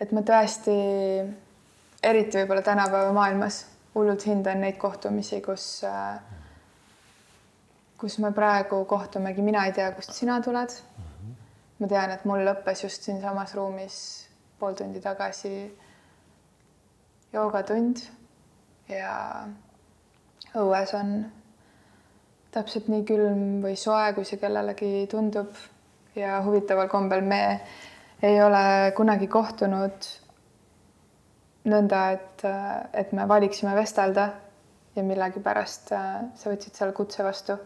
et ma tõesti, eriti võib-olla tänapäeva maailmas, hullult hindan neid kohtumisi, kus äh, kus me praegu kohtumegi, mina ei tea, kust sina tuled ma tean, et mul lõppes just siinsamas ruumis pool tundi tagasi joogatund ja õues on täpselt nii külm või soe, kui see kellelegi tundub. ja huvitaval kombel me ei ole kunagi kohtunud nõnda, et, et me valiksime vestelda ja millegipärast äh, sa võtsid seal kutse vastu.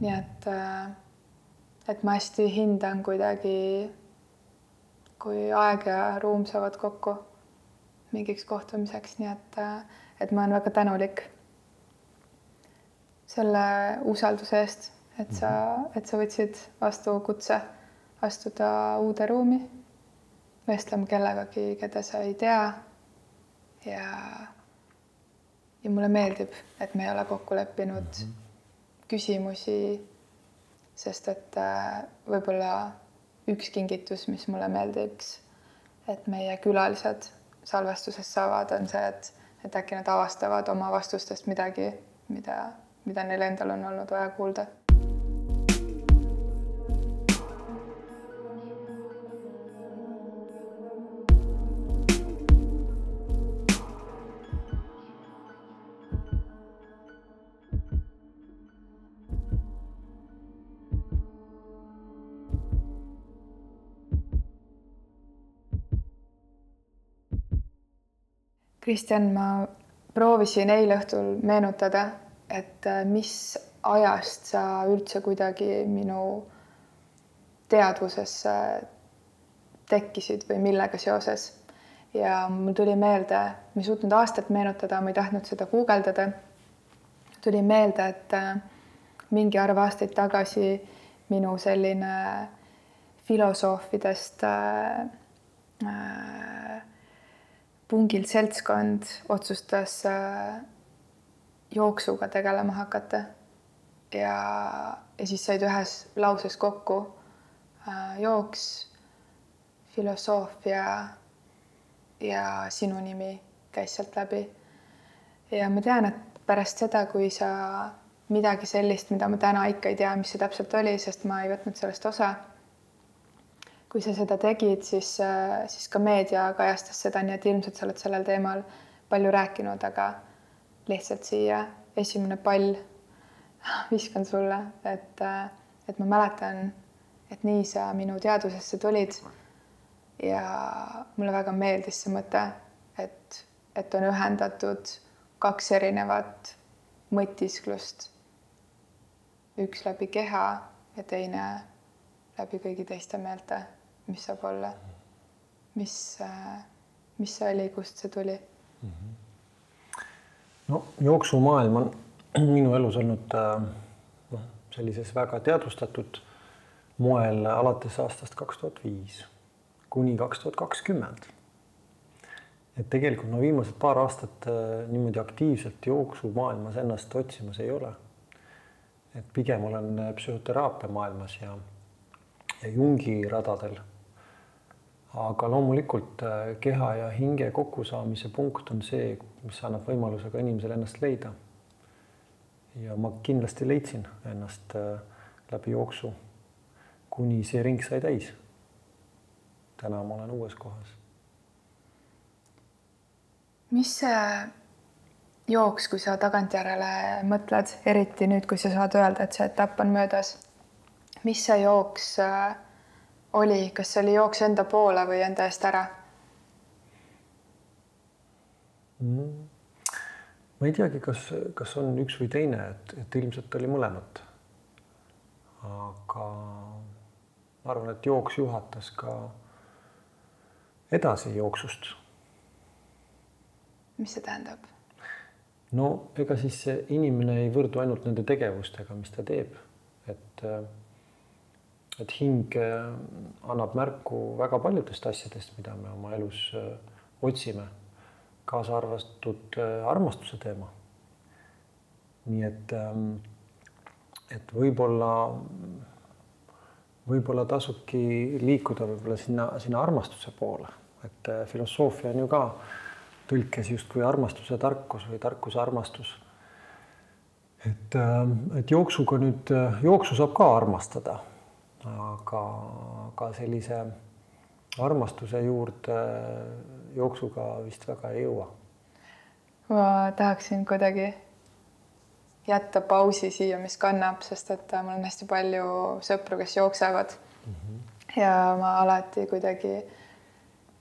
Nii et, äh, et ma hästi hindan kuidagi, kui aeg ja ruum saavad kokku mingiks kohtumiseks, nii et, äh, et ma olen väga tänulik selle usalduse eest, et sa, mhm. et sa võtsid vastu kutse astuda uude ruumi, vestlema kellegagi, keda sa ei tea. ja, ja mulle meeldib, et me ei ole kokku leppinud mm -hmm küsimusi, sest et äh, võib-olla üks kingitus, mis mulle meeldiks, et meie külalised salvestuses saavad, on see, et, et äkki nad avastavad oma vastustest midagi, mida, mida neil endal on olnud vaja kuulda Kristjan, ma proovisin eile õhtul meenutada, et äh, mis ajast sa üldse kuidagi minu teadvusesse tekkisid või millega seoses. ja mul tuli meelde, ma ei suutnud aastat meenutada, ma ei tahtnud seda guugeldada. tuli meelde, et äh, mingi arv aastaid tagasi minu selline filosoofidest äh, äh, pungil seltskond otsustas äh, jooksuga tegelema hakata. ja, ja siis said ühes lauses kokku äh, jooks, filosoofia ja sinu nimi käis sealt läbi. ja ma tean, et pärast seda, kui sa midagi sellist, mida ma täna ikka ei tea, mis see täpselt oli, sest ma ei võtnud sellest osa kui sa seda tegid, siis, äh, siis ka meedia kajastas seda, nii et ilmselt sa oled sellel teemal palju rääkinud, aga lihtsalt siia esimene pall viskan sulle, et, äh, et ma mäletan, et nii sa minu teadvusesse tulid. ja mulle väga meeldis see mõte, et, et on ühendatud kaks erinevat mõtisklust. üks läbi keha ja teine läbi kõigi teiste meelte mis saab olla, mis, mis see oli, kust see tuli no jooksumaailm on minu elus olnud äh, noh, sellises väga teadvustatud moel alates aastast kaks tuhat viis kuni kaks tuhat kakskümmend. et tegelikult ma viimased paar aastat äh, niimoodi aktiivselt jooksumaailmas ennast otsimas ei ole. et pigem olen psühhoteraapia maailmas ja, ja Jungi radadel aga loomulikult äh, keha ja hinge kokkusaamise punkt on see, mis annab võimaluse ka inimesel ennast leida. ja ma kindlasti leidsin ennast äh, läbi jooksu, kuni see ring sai täis. täna ma olen uues kohas. mis see jooks, kui sa tagantjärele mõtled, eriti nüüd, kui sa saad öelda, et see etapp on möödas. mis see jooks äh, oli, kas see oli jooks enda poole või enda eest ära mm.? ma ei teagi, kas, kas on üks või teine, et, et ilmselt oli mõlemat. aga ma arvan, et jooks juhatas ka edasi jooksust. mis see tähendab? no ega siis see inimene ei võrdu ainult nende tegevustega, mis ta teeb, et äh, et hing äh, annab märku väga paljudest asjadest, mida me oma elus äh, otsime, kaasa arvatud äh, armastuse teema. nii et, ähm, et võib-olla, võib-olla tasubki liikuda võib-olla sinna, sinna armastuse poole, et filosoofia on ju ka tõlkes justkui armastuse tarkus või tarkuse armastus. et, äh, et jooksuga nüüd, jooksu saab ka armastada, aga, aga sellise armastuse juurde jooksuga vist väga ei jõua. ma tahaksin kuidagi jätta pausi siia, mis kannab, sest et mul on hästi palju sõpru, kes jooksevad mm. -hmm. ja ma alati kuidagi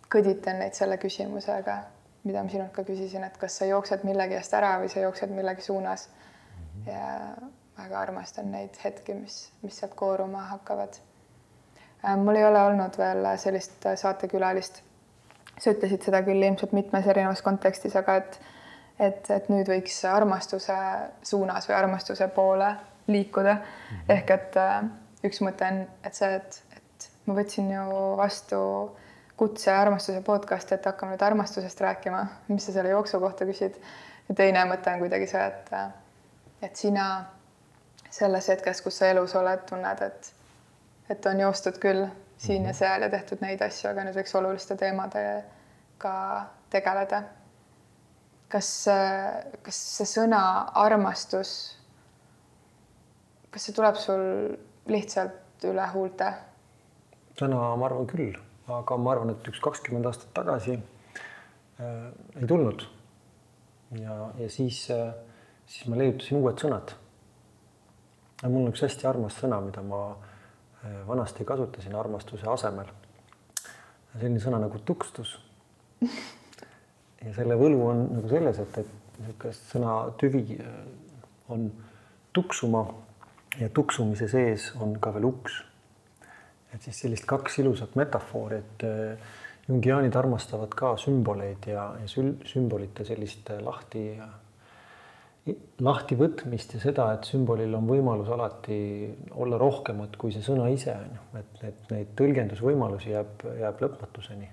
kõditan neid selle küsimusega, mida ma sinult ka küsisin, et kas sa jooksed millegi eest ära või sa jooksed millegi suunas mm. -hmm. ja väga armastan neid hetki, mis, mis sealt kooruma hakkavad. Äh, mul ei ole olnud veel sellist saatekülalist. sa ütlesid seda küll ilmselt mitmes erinevas kontekstis, aga et et, et nüüd võiks armastuse suunas või armastuse poole liikuda mm. -hmm. ehk et äh, üks mõte on, et see, et, et ma võtsin ju vastu kutse armastuse podcast'i, et hakkame nüüd armastusest rääkima, mis sa selle jooksu kohta küsid. ja teine mõte on kuidagi see, et, äh, et sina selles hetkes, kus sa elus oled, tunned, et, et on joostud küll siin mm -hmm. ja mhm. seal ja tehtud neid asju, aga nüüd võiks oluliste teemadega tegeleda kas, kas see sõna armastus, kas see tuleb sul lihtsalt üle huulte? täna ma arvan küll, aga ma arvan, et üks kakskümmend aastat tagasi äh, ei tulnud. ja, ja siis äh,, siis ma leiutasin uued sõnad. Mul on üks hästi armas sõna, mida ma äh, vanasti kasutasin armastuse asemel. selline sõna nagu tukstus ja selle võlu on nagu selles, et, et niisugust sõna tüvi äh, on tuksuma ja tuksumise sees on ka veel uks. et siis sellist kaks ilusat metafoori, et äh, jungiaanid armastavad ka sümboleid ja, ja sümbolite sellist lahti, lahtivõtmist ja seda, et sümbolil on võimalus alati olla rohkemat kui see sõna ise on ju, et, et neid tõlgendusvõimalusi jääb, jääb lõpmatuseni.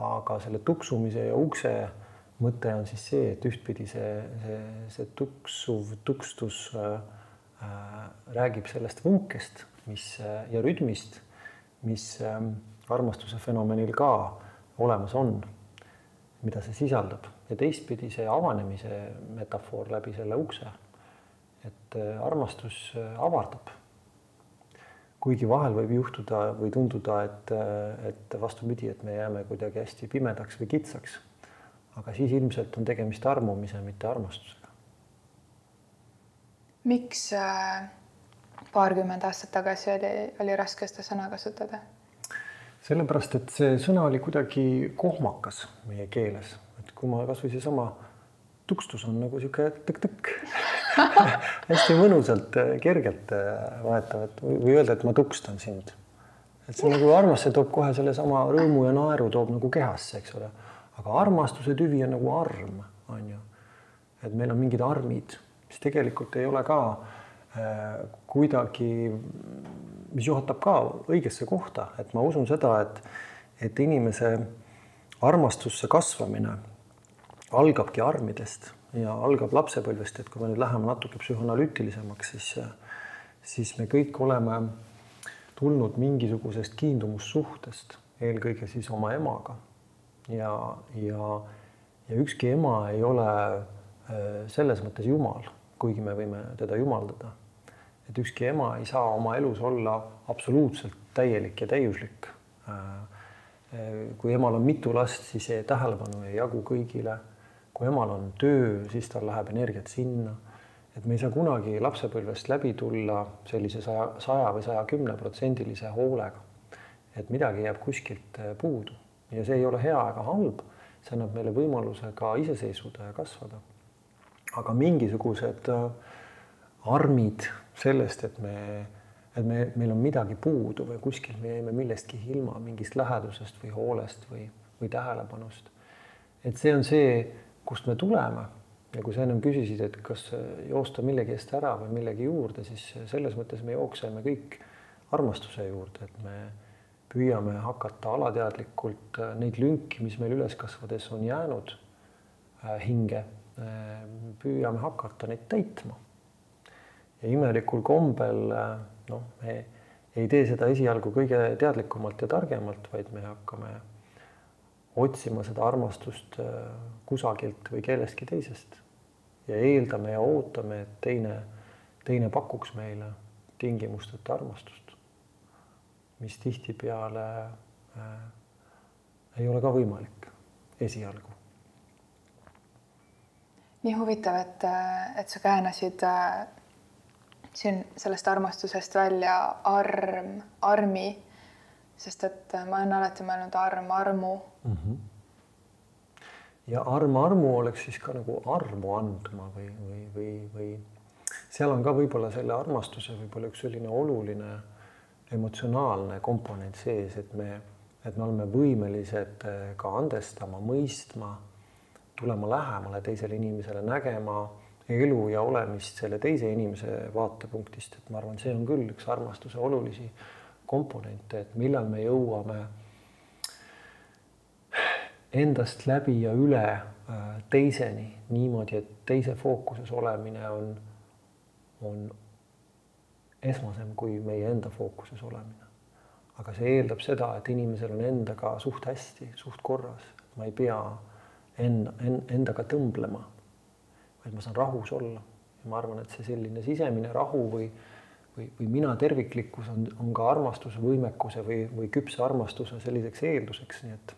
Aga selle tuksumise ja ukse mõte on siis see, et ühtpidi see, see, see tuksuv tukstus äh, äh, räägib sellest vunkest, mis äh, ja rütmist, mis äh, armastuse fenomenil ka olemas on, mida see sisaldab ja teistpidi see avanemise metafoor läbi selle ukse. et äh, armastus äh, avardab kuigi vahel võib juhtuda või tunduda, et, et vastupidi, et me jääme kuidagi hästi pimedaks või kitsaks. aga siis ilmselt on tegemist armumise, mitte armastusega. miks äh, paarkümmend aastat tagasi oli, oli raske seda sõna kasutada? Sellepärast, et see sõna oli kuidagi kohmakas meie keeles, et kui ma kasvõi seesama tukstus on nagu niisugune tõkk-tõkk hästi mõnusalt, äh, kergelt äh, et või öelda, et ma tukstan sind. et see nagu armas, see toob kohe sellesama rõõmu ja naeru toob nagu kehasse, eks ole. aga armastuse tüvi on nagu arm, on ju. et meil on mingid armid, mis tegelikult ei ole ka äh, kuidagi, mis juhatab ka õigesse kohta, et ma usun seda, et, et inimese armastusse kasvamine algabki armidest ja algab lapsepõlvest, et kui me nüüd läheme natuke psühhanalüütilisemaks, siis, siis me kõik oleme tulnud mingisugusest kiindumussuhtest, eelkõige siis oma emaga. ja, ja, ja ükski ema ei ole äh, selles mõttes jumal, kuigi me võime teda jumaldada. Et ükski ema ei saa oma elus olla absoluutselt täielik ja täiuslik. Äh, kui emal on mitu last, siis tähelepanu ei jagu kõigile kui emal on töö, siis tal läheb energiat sinna. et me ei saa kunagi lapsepõlvest läbi tulla sellise saja, saja või saja kümne protsendilise hoolega. et midagi jääb kuskilt äh, puudu ja see ei ole hea ega halb. see annab meile võimaluse ka iseseisvuda ja kasvada. aga mingisugused äh, armid sellest, et me, et me, meil on midagi puudu või kuskil me jäime millestki ilma, mingist lähedusest või hoolest või, või tähelepanust. et see on see kust me tuleme ja kui sa ennem küsisid, et kas joosta millegi eest ära või millegi juurde, siis selles mõttes me jookseme kõik armastuse juurde, et me püüame hakata alateadlikult neid lünki, mis meil üles kasvades on jäänud äh, hinge, äh, püüame hakata neid täitma. Ja imelikul kombel äh, noh, me ei tee seda esialgu kõige teadlikumalt ja targemalt, vaid me hakkame otsima seda armastust äh, kusagilt või kellestki teisest ja eeldame ja ootame, et teine, teine pakuks meile tingimusteta armastust, mis tihtipeale äh, ei ole ka võimalik esialgu. nii huvitav, et, et sa käänasid äh, siin sellest armastusest välja arm, armi, sest et ma olen alati mõelnud arm, armu mm. -hmm. ja arm, armu oleks siis ka nagu armu andma või, või, või, või seal on ka võib-olla selle armastuse võib-olla üks selline oluline emotsionaalne komponent sees, et me, et me oleme võimelised äh, ka andestama, mõistma, tulema lähemale teisele inimesele, nägema elu ja olemist selle teise inimese vaatepunktist, et ma arvan, see on küll üks armastuse olulisi komponente, et millal me jõuame endast läbi ja üle äh, teiseni niimoodi, et teise fookuses olemine on, on esmasem kui meie enda fookuses olemine. aga see eeldab seda, et inimesel on endaga suht hästi, suht korras, ma ei pea enna, endaga tõmblema vaid ma saan rahus olla. ja ma arvan, et see selline sisemine rahu või, või, või mina terviklikkus on, on ka armastuse võimekuse või, või küpse armastuse selliseks eelduseks, nii et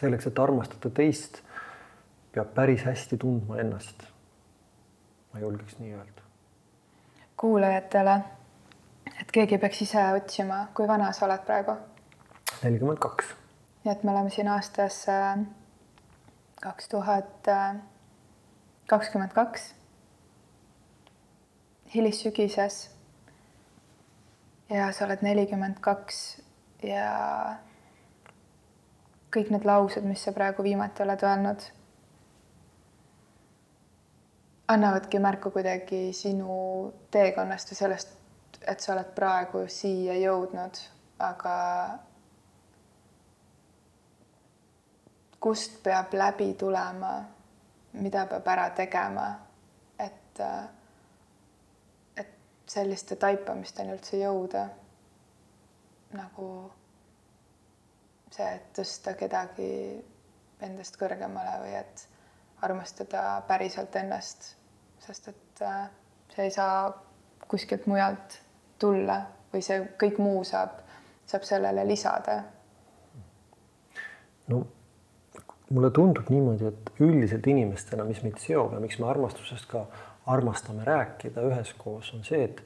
selleks, et armastada teist, peab päris hästi tundma ennast. ma julgeks nii öelda. kuulajatele, et keegi peaks ise otsima, kui vana sa oled praegu? nelikümmend kaks. nii et me oleme siin aastas äh, kaks tuhat äh, kakskümmend kaks, hilissügises. ja sa oled nelikümmend kaks ja kõik need laused, mis sa praegu viimati oled öelnud, annavadki märku kuidagi sinu teekonnast ja sellest, et sa oled praegu siia jõudnud, aga kust peab läbi tulema mida peab ära tegema, et, et selliste taipamisteni üldse jõuda. nagu see, et tõsta kedagi endast kõrgemale või et armastada päriselt ennast, sest et äh, see ei saa kuskilt mujalt tulla või see kõik muu saab, saab sellele lisada. no mulle tundub niimoodi, et üldiselt inimestena, mis meid seob ja miks me armastusest ka armastame rääkida üheskoos, on see, et,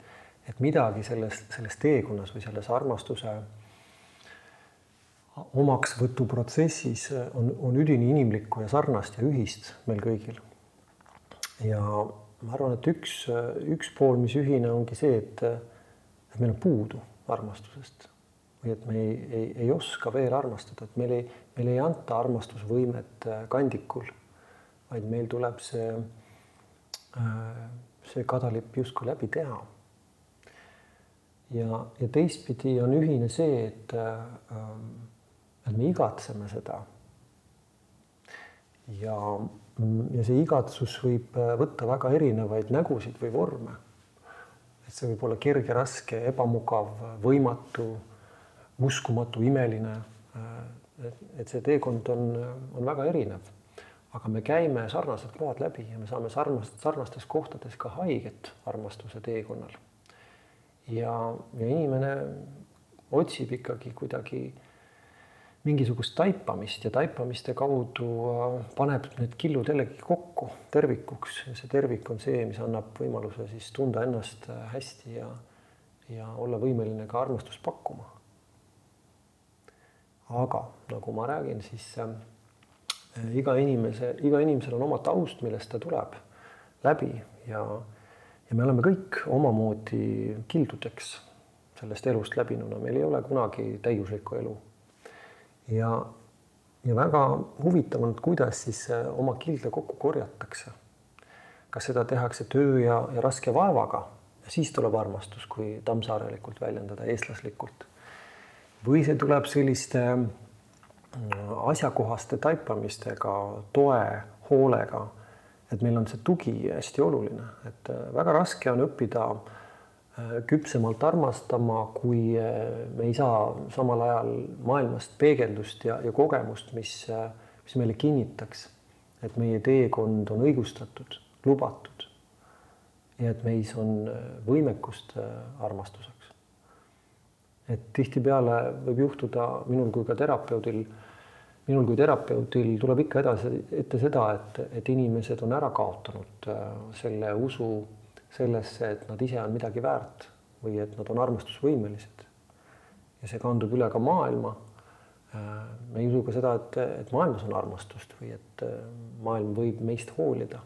et midagi selles, selles teekonnas või selles armastuse omaksvõtuprotsessis on, on üdini inimlikku ja sarnast ja ühist meil kõigil. ja ma arvan, et üks, üks pool, mis ühine, ongi see, et, et meil on puudu armastusest või et me ei, ei, ei oska veel armastada, et meil ei, meil ei anta armastusvõimet äh, kandikul, vaid meil tuleb see, äh, see kadalipp justkui läbi teha. ja, ja teistpidi on ühine see, et, äh, et me igatseme seda. ja, ja see igatsus võib võtta väga erinevaid nägusid või vorme. et see võib olla kerge, raske, ebamugav, võimatu uskumatu, imeline. et see teekond on, on väga erinev. aga me käime sarnased kohad läbi ja me saame sarnast, sarnastes kohtades ka haiget armastuse teekonnal. ja, ja inimene otsib ikkagi kuidagi mingisugust taipamist ja taipamiste kaudu äh, paneb need killud jällegi kokku tervikuks ja see tervik on see, mis annab võimaluse siis tunda ennast äh, hästi ja, ja olla võimeline ka armastust pakkuma aga nagu ma räägin, siis äh, iga inimese, iga inimesel on oma taust, millest ta tuleb läbi ja, ja me oleme kõik omamoodi kildudeks sellest elust läbinuna, meil ei ole kunagi täiuslikku elu. ja, ja väga huvitav on, kuidas siis äh, oma kilde kokku korjatakse. kas seda tehakse töö ja, ja raske vaevaga ja siis tuleb armastus, kui tammsaarelikult väljendada, eestlaslikult või see tuleb selliste äh, asjakohaste taipamistega, toe, hoolega, et meil on see tugi hästi oluline, et äh, väga raske on õppida küpsemalt armastama, kui me ei saa samal ajal maailmast peegeldust ja, ja kogemust, mis, mis meile kinnitaks, et meie teekond on õigustatud, lubatud. Ja et meis on võimekust armastuseks et tihtipeale võib juhtuda minul kui ka terapeudil, minul kui terapeudil tuleb ikka edasi ette seda, et, et inimesed on ära kaotanud äh, selle usu sellesse, et nad ise on midagi väärt või et nad on armastusvõimelised. ja see kandub üle ka maailma. Äh, me ei usu ka seda, et, et maailmas on armastust või et äh, maailm võib meist hoolida.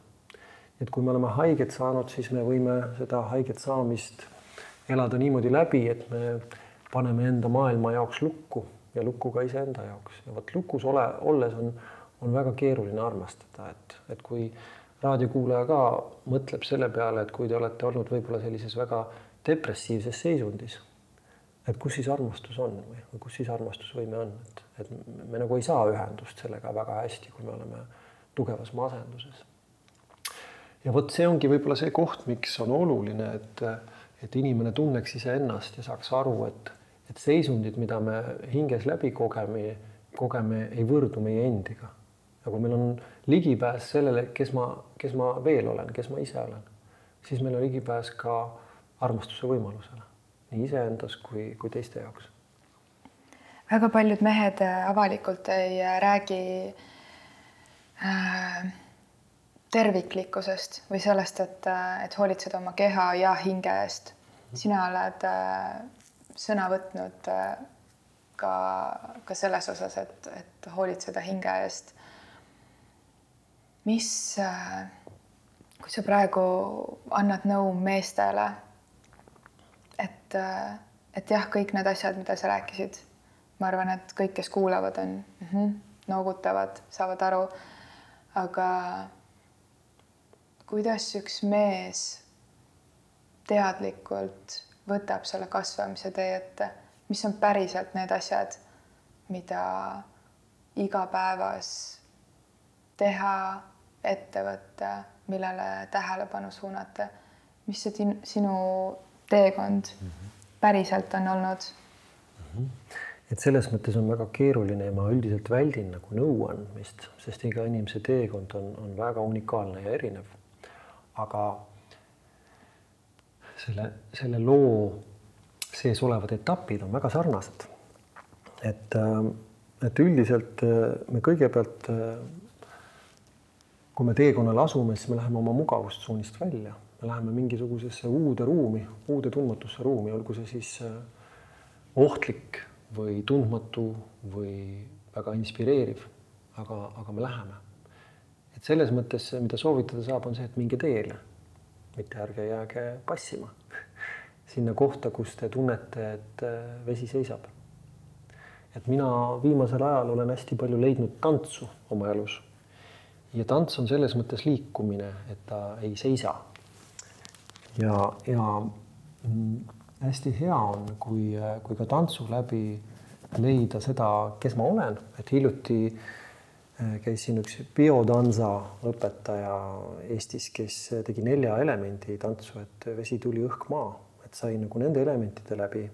et kui me oleme haiget saanud, siis me võime seda haiget saamist elada niimoodi läbi, et me paneme enda maailma jaoks lukku ja lukku ka iseenda jaoks ja vot lukus ole, olles on, on väga keeruline armastada, et, et kui raadiokuulaja ka mõtleb selle peale, et kui te olete olnud võib-olla sellises väga depressiivses seisundis, et kus siis armastus on või, või kus siis armastusvõime on, et, et me nagu ei saa ühendust sellega väga hästi, kui me oleme tugevas masenduses. ja vot see ongi võib-olla see koht, miks on oluline, et, et inimene tunneks iseennast ja saaks aru, et seisundid, mida me hinges läbi kogeme, kogeme, ei võrdu meie endiga. nagu meil on ligipääs sellele, kes ma, kes ma veel olen, kes ma ise olen, siis meil on ligipääs ka armastuse võimalusele nii iseendas kui, kui teiste jaoks. väga paljud mehed äh, avalikult ei äh, räägi äh, terviklikkusest või sellest, et, äh, et hoolitseda oma keha ja hinge eest. sina oled äh, sõna võtnud äh, ka, ka selles osas, et, et hoolitseda hinge eest. mis, äh, kui sa praegu annad nõu meestele, et, äh, et jah, kõik need asjad, mida sa rääkisid, ma arvan, et kõik, kes kuulavad, on mm -hmm, noogutavad, saavad aru. aga kuidas üks mees teadlikult võtab selle kasvamise tee ette, mis on päriselt need asjad, mida igapäevas teha, ette võtta, millele tähelepanu suunata. mis see sinu teekond mm -hmm. päriselt on olnud mm? -hmm. et selles mõttes on väga keeruline ja ma üldiselt väldin nagu nõu andmist, sest iga inimese teekond on, on väga unikaalne ja erinev. aga selle, selle loo sees olevad etapid on väga sarnased. et, äh, et üldiselt äh, me kõigepealt, äh, kui me teekonnal asume, siis me läheme oma mugavustsoonist välja, me läheme mingisugusesse uude ruumi, uude tundmatusse ruumi, olgu see siis ohtlik või tundmatu või väga inspireeriv, aga, aga me läheme. et selles mõttes, mida soovitada saab, on see, et minge teele mitte ärge jääge passima sinna kohta, kus te tunnete, et äh, vesi seisab. et mina viimasel ajal olen hästi palju leidnud tantsu oma elus. ja tants on selles mõttes liikumine, et ta ei seisa. ja, ja mm, hästi hea on, kui, kui ka tantsu läbi leida seda, kes ma olen, et hiljuti äh, Äh, käis siin üks biodanza õpetaja Eestis, kes tegi nelja elemendi tantsu, et vesi, tuli, õhk, maa, et sai nagu nende elementide läbi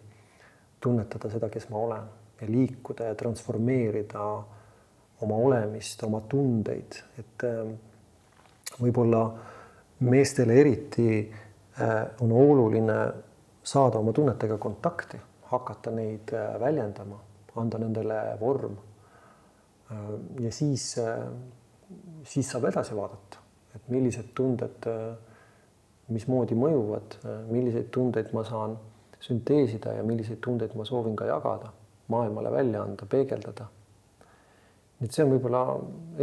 tunnetada seda, kes ma olen ja liikuda ja transformeerida oma olemist, oma tundeid, et äh, võib-olla meestele eriti äh, on oluline saada oma tunnetega kontakti, hakata neid väljendama, anda nendele vorm ja siis, siis saab edasi vaadata, et millised tunded, mismoodi mõjuvad, milliseid tundeid ma saan sünteesida ja milliseid tundeid ma soovin ka jagada, maailmale välja anda, peegeldada. nii et see on võib-olla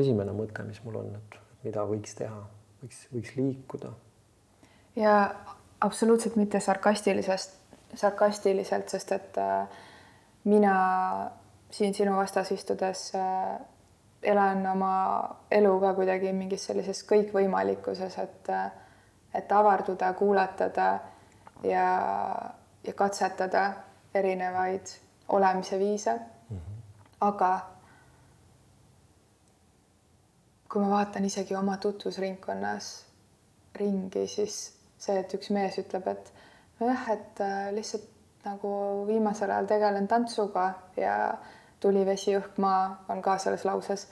esimene mõte, mis mul on, et mida võiks teha, võiks, võiks liikuda. ja absoluutselt mitte sarkastilisest, sarkastiliselt, sest et äh, mina siin sinu vastas istudes äh, elan oma elu ka kuidagi mingis sellises kõikvõimalikkuses, et äh, et avarduda, kuulatada ja, ja katsetada erinevaid olemise viise mm. -hmm. aga kui ma vaatan isegi oma tutvusringkonnas ringi, siis see, et üks mees ütleb, et nojah, et äh, lihtsalt nagu viimasel ajal tegelen tantsuga ja tuli, vesi, õhk, maa on ka selles lauses,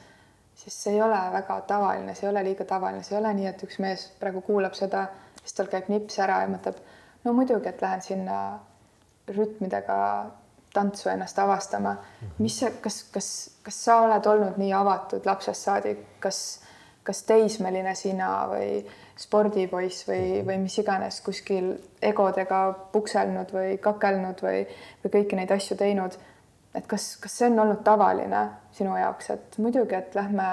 siis see ei ole väga tavaline, see ei ole liiga tavaline, see ei ole nii, et üks mees praegu kuulab seda, siis tal käib nips ära ja mõtleb, no muidugi, et lähen sinna rütmidega tantsu ennast avastama. mis kas, kas, kas sa oled olnud nii avatud lapsest saadik, kas, kas teismeline sina või spordipoiss või, või mis iganes kuskil egodega pukselnud või kakelnud või, või kõiki neid asju teinud. Et kas, kas see on olnud tavaline sinu jaoks, et muidugi, et lähme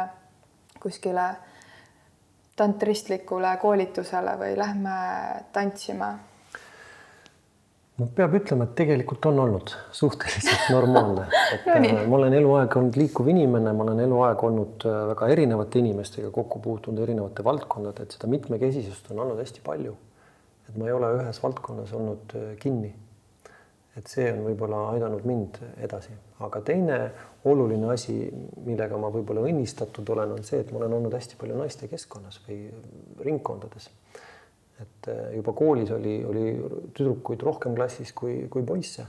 kuskile tantristlikule koolitusele või lähme tantsima no peab ütlema, et tegelikult on olnud suhteliselt normaalne, et no, äh, ma olen eluaeg olnud liikuv inimene, ma olen eluaeg olnud äh, väga erinevate inimestega kokku puutunud, erinevate valdkondade, et seda mitmekesisust on olnud hästi palju. et ma ei ole ühes valdkonnas olnud äh, kinni. Et see on võib-olla aidanud mind edasi, aga teine oluline asi, millega ma võib-olla õnnistatud olen, on see, et ma olen olnud hästi palju naiste keskkonnas või ringkondades et äh, juba koolis oli, oli tüdrukuid rohkem klassis kui, kui poisse.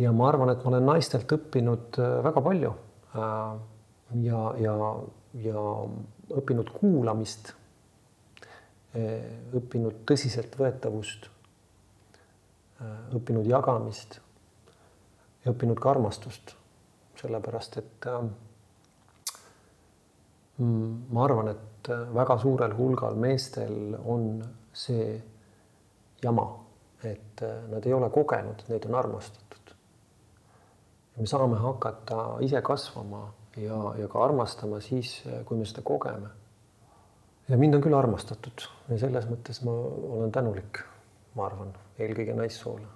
ja ma arvan, et ma olen naistelt õppinud äh, väga palju. Äh, ja, ja, ja õppinud kuulamist, õppinud tõsiseltvõetavust, õppinud jagamist ja õppinud ka armastust, sellepärast et mm, ma arvan, et äh, väga suurel hulgal meestel on see jama, et äh, nad ei ole kogenud, neid on armastatud. me saame hakata ise kasvama ja, ja ka armastama siis, äh, kui me seda kogeme. ja mind on küll armastatud ja selles mõttes ma olen tänulik, ma arvan, eelkõige naissoole.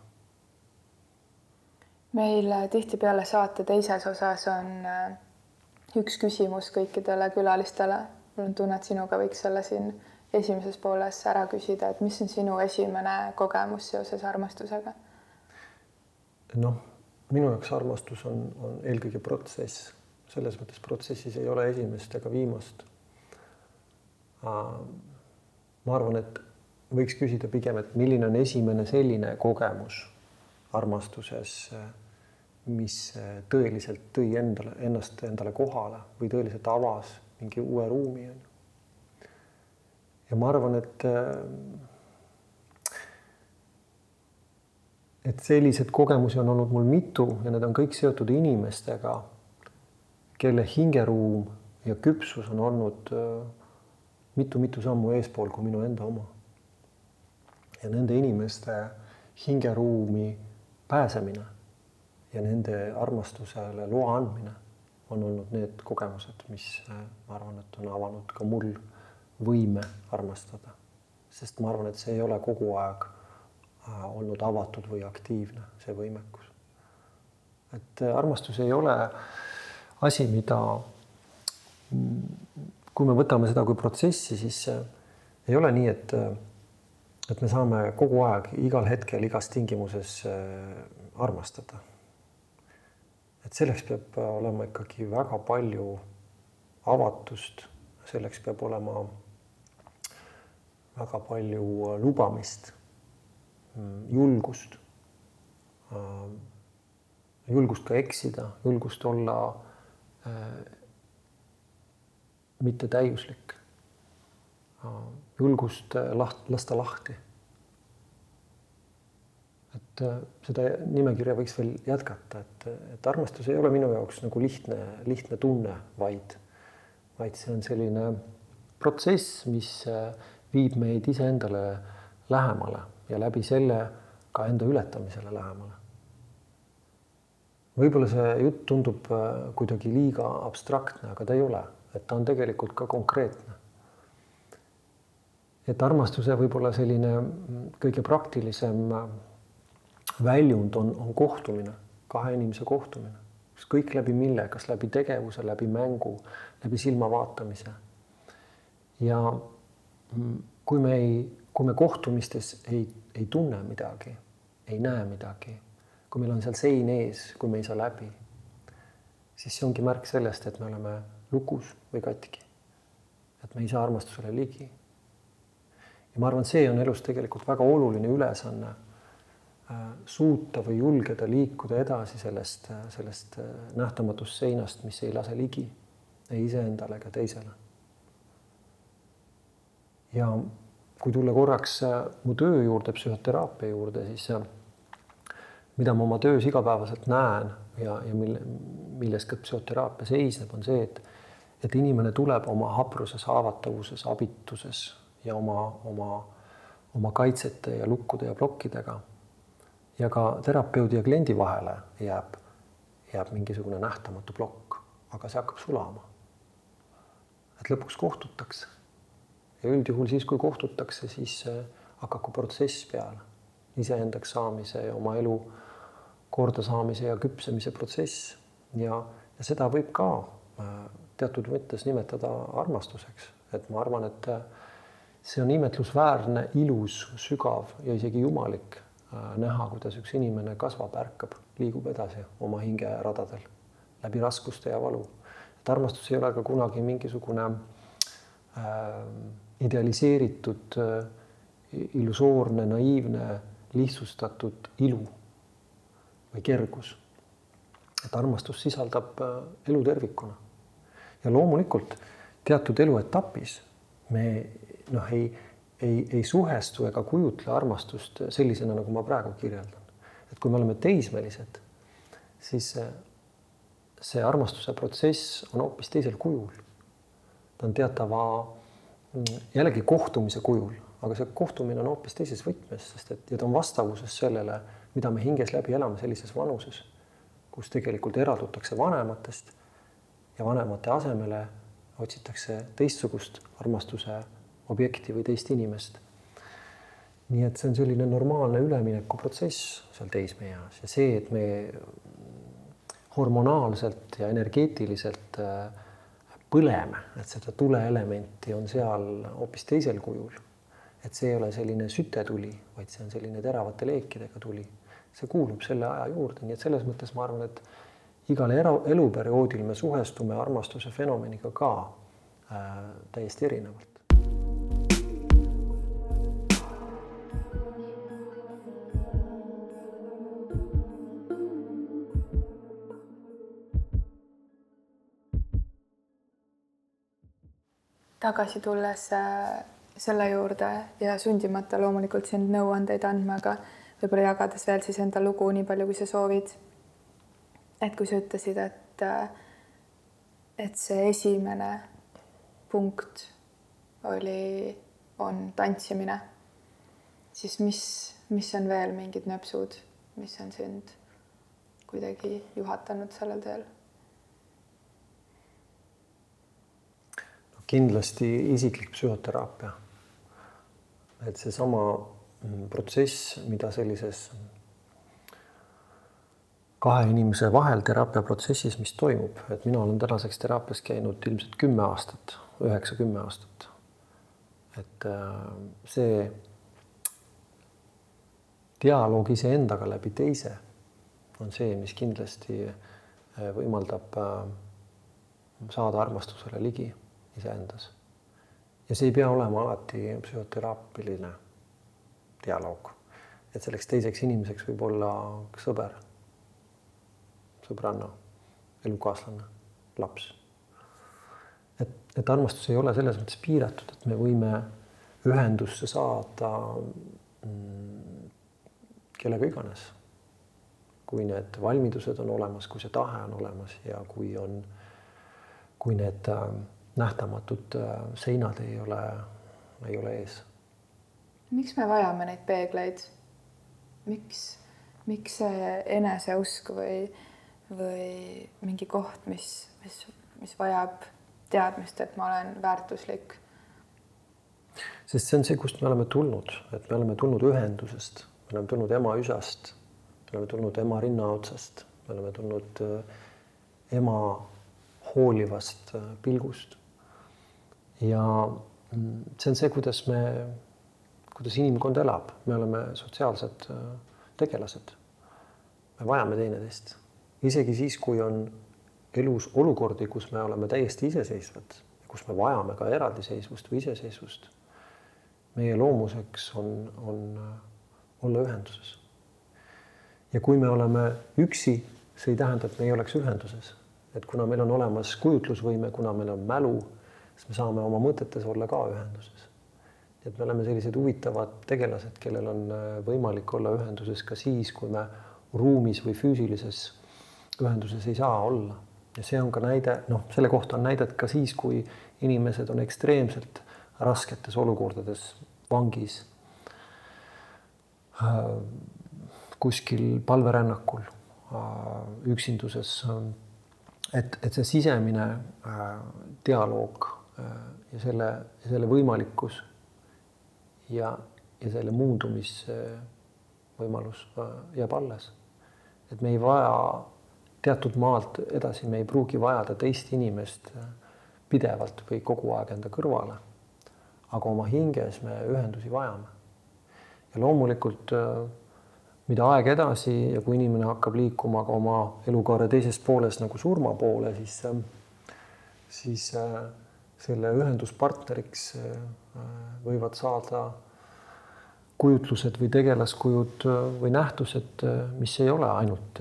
meil tihtipeale saate teises osas on üks küsimus kõikidele külalistele mul on tunne, et sinuga võiks olla siin esimeses pooles ära küsida, et mis on sinu esimene kogemus seoses armastusega? noh, minu jaoks armastus on, on eelkõige protsess, selles mõttes protsessis ei ole esimest ega viimast. ma arvan, et võiks küsida pigem, et milline on esimene selline kogemus armastuses, mis tõeliselt tõi endale, ennast endale kohale või tõeliselt avas mingi uue ruumi ja ma arvan, et et selliseid kogemusi on olnud mul mitu ja need on kõik seotud inimestega, kelle hingeruum ja küpsus on olnud mitu-mitu sammu eespool kui minu enda oma. Ja nende inimeste hingeruumi pääsemine ja nende armastusele loa andmine on olnud need kogemused, mis äh, ma arvan, et on avanud ka mul võime armastada. sest ma arvan, et see ei ole kogu aeg äh, olnud avatud või aktiivne, see võimekus. et äh, armastus ei ole asi, mida, kui me võtame seda kui protsessi, siis ei ole nii, et, et me saame kogu aeg, igal hetkel, igas tingimuses armastada. Et selleks peab olema ikkagi väga palju avatust, selleks peab olema väga palju lubamist, julgust, julgust ka eksida, julgust olla mitte täiuslik, julgust laht-, lasta lahti et äh, seda nimekirja võiks veel jätkata, et, et armastus ei ole minu jaoks nagu lihtne, lihtne tunne, vaid, vaid see on selline protsess, mis äh, viib meid iseendale lähemale ja läbi selle ka enda ületamisele lähemale. võib-olla see jutt tundub äh, kuidagi liiga abstraktne, aga ta ei ole, et ta on tegelikult ka konkreetne. Et armastuse võib-olla selline mm, kõige praktilisem väljund on, on kohtumine, kahe inimese kohtumine, ükskõik läbi mille, kas läbi tegevuse, läbi mängu, läbi silma vaatamise. ja kui me ei, kui me kohtumistes ei, ei tunne midagi, ei näe midagi, kui meil on seal sein ees, kui me ei saa läbi, siis see ongi märk sellest, et me oleme lukus või katki. et me ei saa armastusele ligi. Ja ma arvan, see on elus tegelikult väga oluline ülesanne äh, suuta või julgeda liikuda edasi sellest, sellest nähtamatust seinast, mis ei lase ligi ei iseendale ega teisele. ja kui tulla korraks mu töö juurde, psühhoteraapia juurde, siis mida ma oma töös igapäevaselt näen ja, ja mille, milles ka psühhoteraapia seisneb, on see, et, et inimene tuleb oma hapruses, haavatavuses, abituses ja oma, oma, oma kaitsete ja lukkude ja plokkidega. ja ka terapeudi ja kliendi vahele jääb, jääb mingisugune nähtamatu plokk, aga see hakkab sulama. et lõpuks kohtutakse. ja üldjuhul siis, kui kohtutakse, siis hakkab ka protsess peale, iseendaks saamise ja oma elu kordasaamise ja küpsemise protsess ja, ja seda võib ka äh, teatud mõttes nimetada armastuseks, et ma arvan, et äh, see on imetlusväärne, ilus, sügav ja isegi jumalik äh, näha, kuidas üks inimene kasvab, ärkab, liigub edasi oma hingeradadel läbi raskuste ja valu. et armastus ei ole ka kunagi mingisugune äh, idealiseeritud äh,, illusoorne, naiivne, lihtsustatud ilu või kergus. et armastus sisaldab äh, elu tervikuna. ja loomulikult teatud eluetapis me noh, ei, ei, ei suhestu ega kujutle armastust sellisena, nagu ma praegu kirjeldan. et kui me oleme teismelised, siis see armastuse protsess on hoopis teisel kujul. ta on teatava jällegi kohtumise kujul, aga see kohtumine on hoopis teises võtmes, sest et ja ta on vastavuses sellele mida me hinges läbi elame sellises vanuses, kus tegelikult eraldutakse vanematest ja vanemate asemele otsitakse teistsugust armastuse objekti või teist inimest. nii et see on selline normaalne üleminekuprotsess seal teismeeas ja see, et me hormonaalselt ja energeetiliselt äh, põleme, et seda tuleelementi on seal hoopis teisel kujul. et see ei ole selline sütetuli, vaid see on selline teravate leekidega tuli see kuulub selle aja juurde, nii et selles mõttes ma arvan, et igal elu, eluperioodil me suhestume armastuse fenomeniga ka äh, täiesti erinevalt. Tagasi tulles äh, selle juurde ja sundimata loomulikult sind nõuandeid andma, aga võib-olla jagades veel siis enda lugu nii palju, kui sa soovid. et kui sa ütlesid, et, et see esimene punkt oli, on tantsimine, siis mis, mis on veel mingid nöpsud, mis on sind kuidagi juhatanud sellel teel? Kindlasti isiklik psühhoteraapia. et seesama Mm, protsess, mida sellises kahe inimese vahel teraapiaprotsessis, mis toimub, et mina olen tänaseks teraapias käinud ilmselt kümme aastat, üheksa-kümme aastat. et äh, see dialoog iseendaga läbi teise on see, mis kindlasti äh, võimaldab äh, saada armastusele ligi iseendas. ja see ei pea olema alati psühhoteraapiline dialoog. et selleks teiseks inimeseks võib olla sõber, sõbranna, elukaaslane, laps. et, et armastus ei ole selles mõttes piiratud, et me võime ühendusse saada mm, kellega iganes. kui need valmidused on olemas, kui see tahe on olemas ja kui on, kui need äh, nähtamatud äh, seinad ei ole, ei ole ees miks me vajame neid peegleid? miks, miks see eneseusk või, või mingi koht, mis, mis, mis vajab teadmist, et ma olen väärtuslik? sest see on see, kust me oleme tulnud, et me oleme tulnud ühendusest, me oleme tulnud ema üsast, me oleme tulnud ema rinnaotsast, me oleme tulnud äh, ema hoolivast äh, pilgust. Ja mm, see on see, kuidas me kuidas inimkond elab, me oleme sotsiaalsed äh, tegelased. me vajame teineteist, isegi siis, kui on elus olukordi, kus me oleme täiesti iseseisvad, kus me vajame ka eraldiseisvust või iseseisvust, meie loomuseks on, on olla ühenduses. ja kui me oleme üksi, see ei tähenda, et me ei oleks ühenduses, et kuna meil on olemas kujutlusvõime, kuna meil on mälu, siis me saame oma mõtetes olla ka ühenduses. et me oleme sellised huvitavad tegelased, kellel on võimalik olla ühenduses ka siis, kui me ruumis või füüsilises ühenduses ei saa olla. ja see on ka näide, noh, selle kohta on näidet ka siis, kui inimesed on ekstreemselt rasketes olukordades vangis, äh, kuskil palverännakul, äh, üksinduses. et, et see sisemine äh, dialoog ja selle, selle võimalikkus ja, ja selle muundumisvõimalus jääb alles. et me ei vaja teatud maalt edasi, me ei pruugi vajada teist inimest pidevalt või kogu aeg enda kõrvale aga oma hinges me ühendusi vajame. ja loomulikult, äh, mida aeg edasi ja kui inimene hakkab liikuma ka oma elukaare teises pooles nagu surma poole, siis, äh, siis äh, selle ühenduspartneriks võivad saada kujutlused või tegelaskujud või nähtused, mis ei ole ainult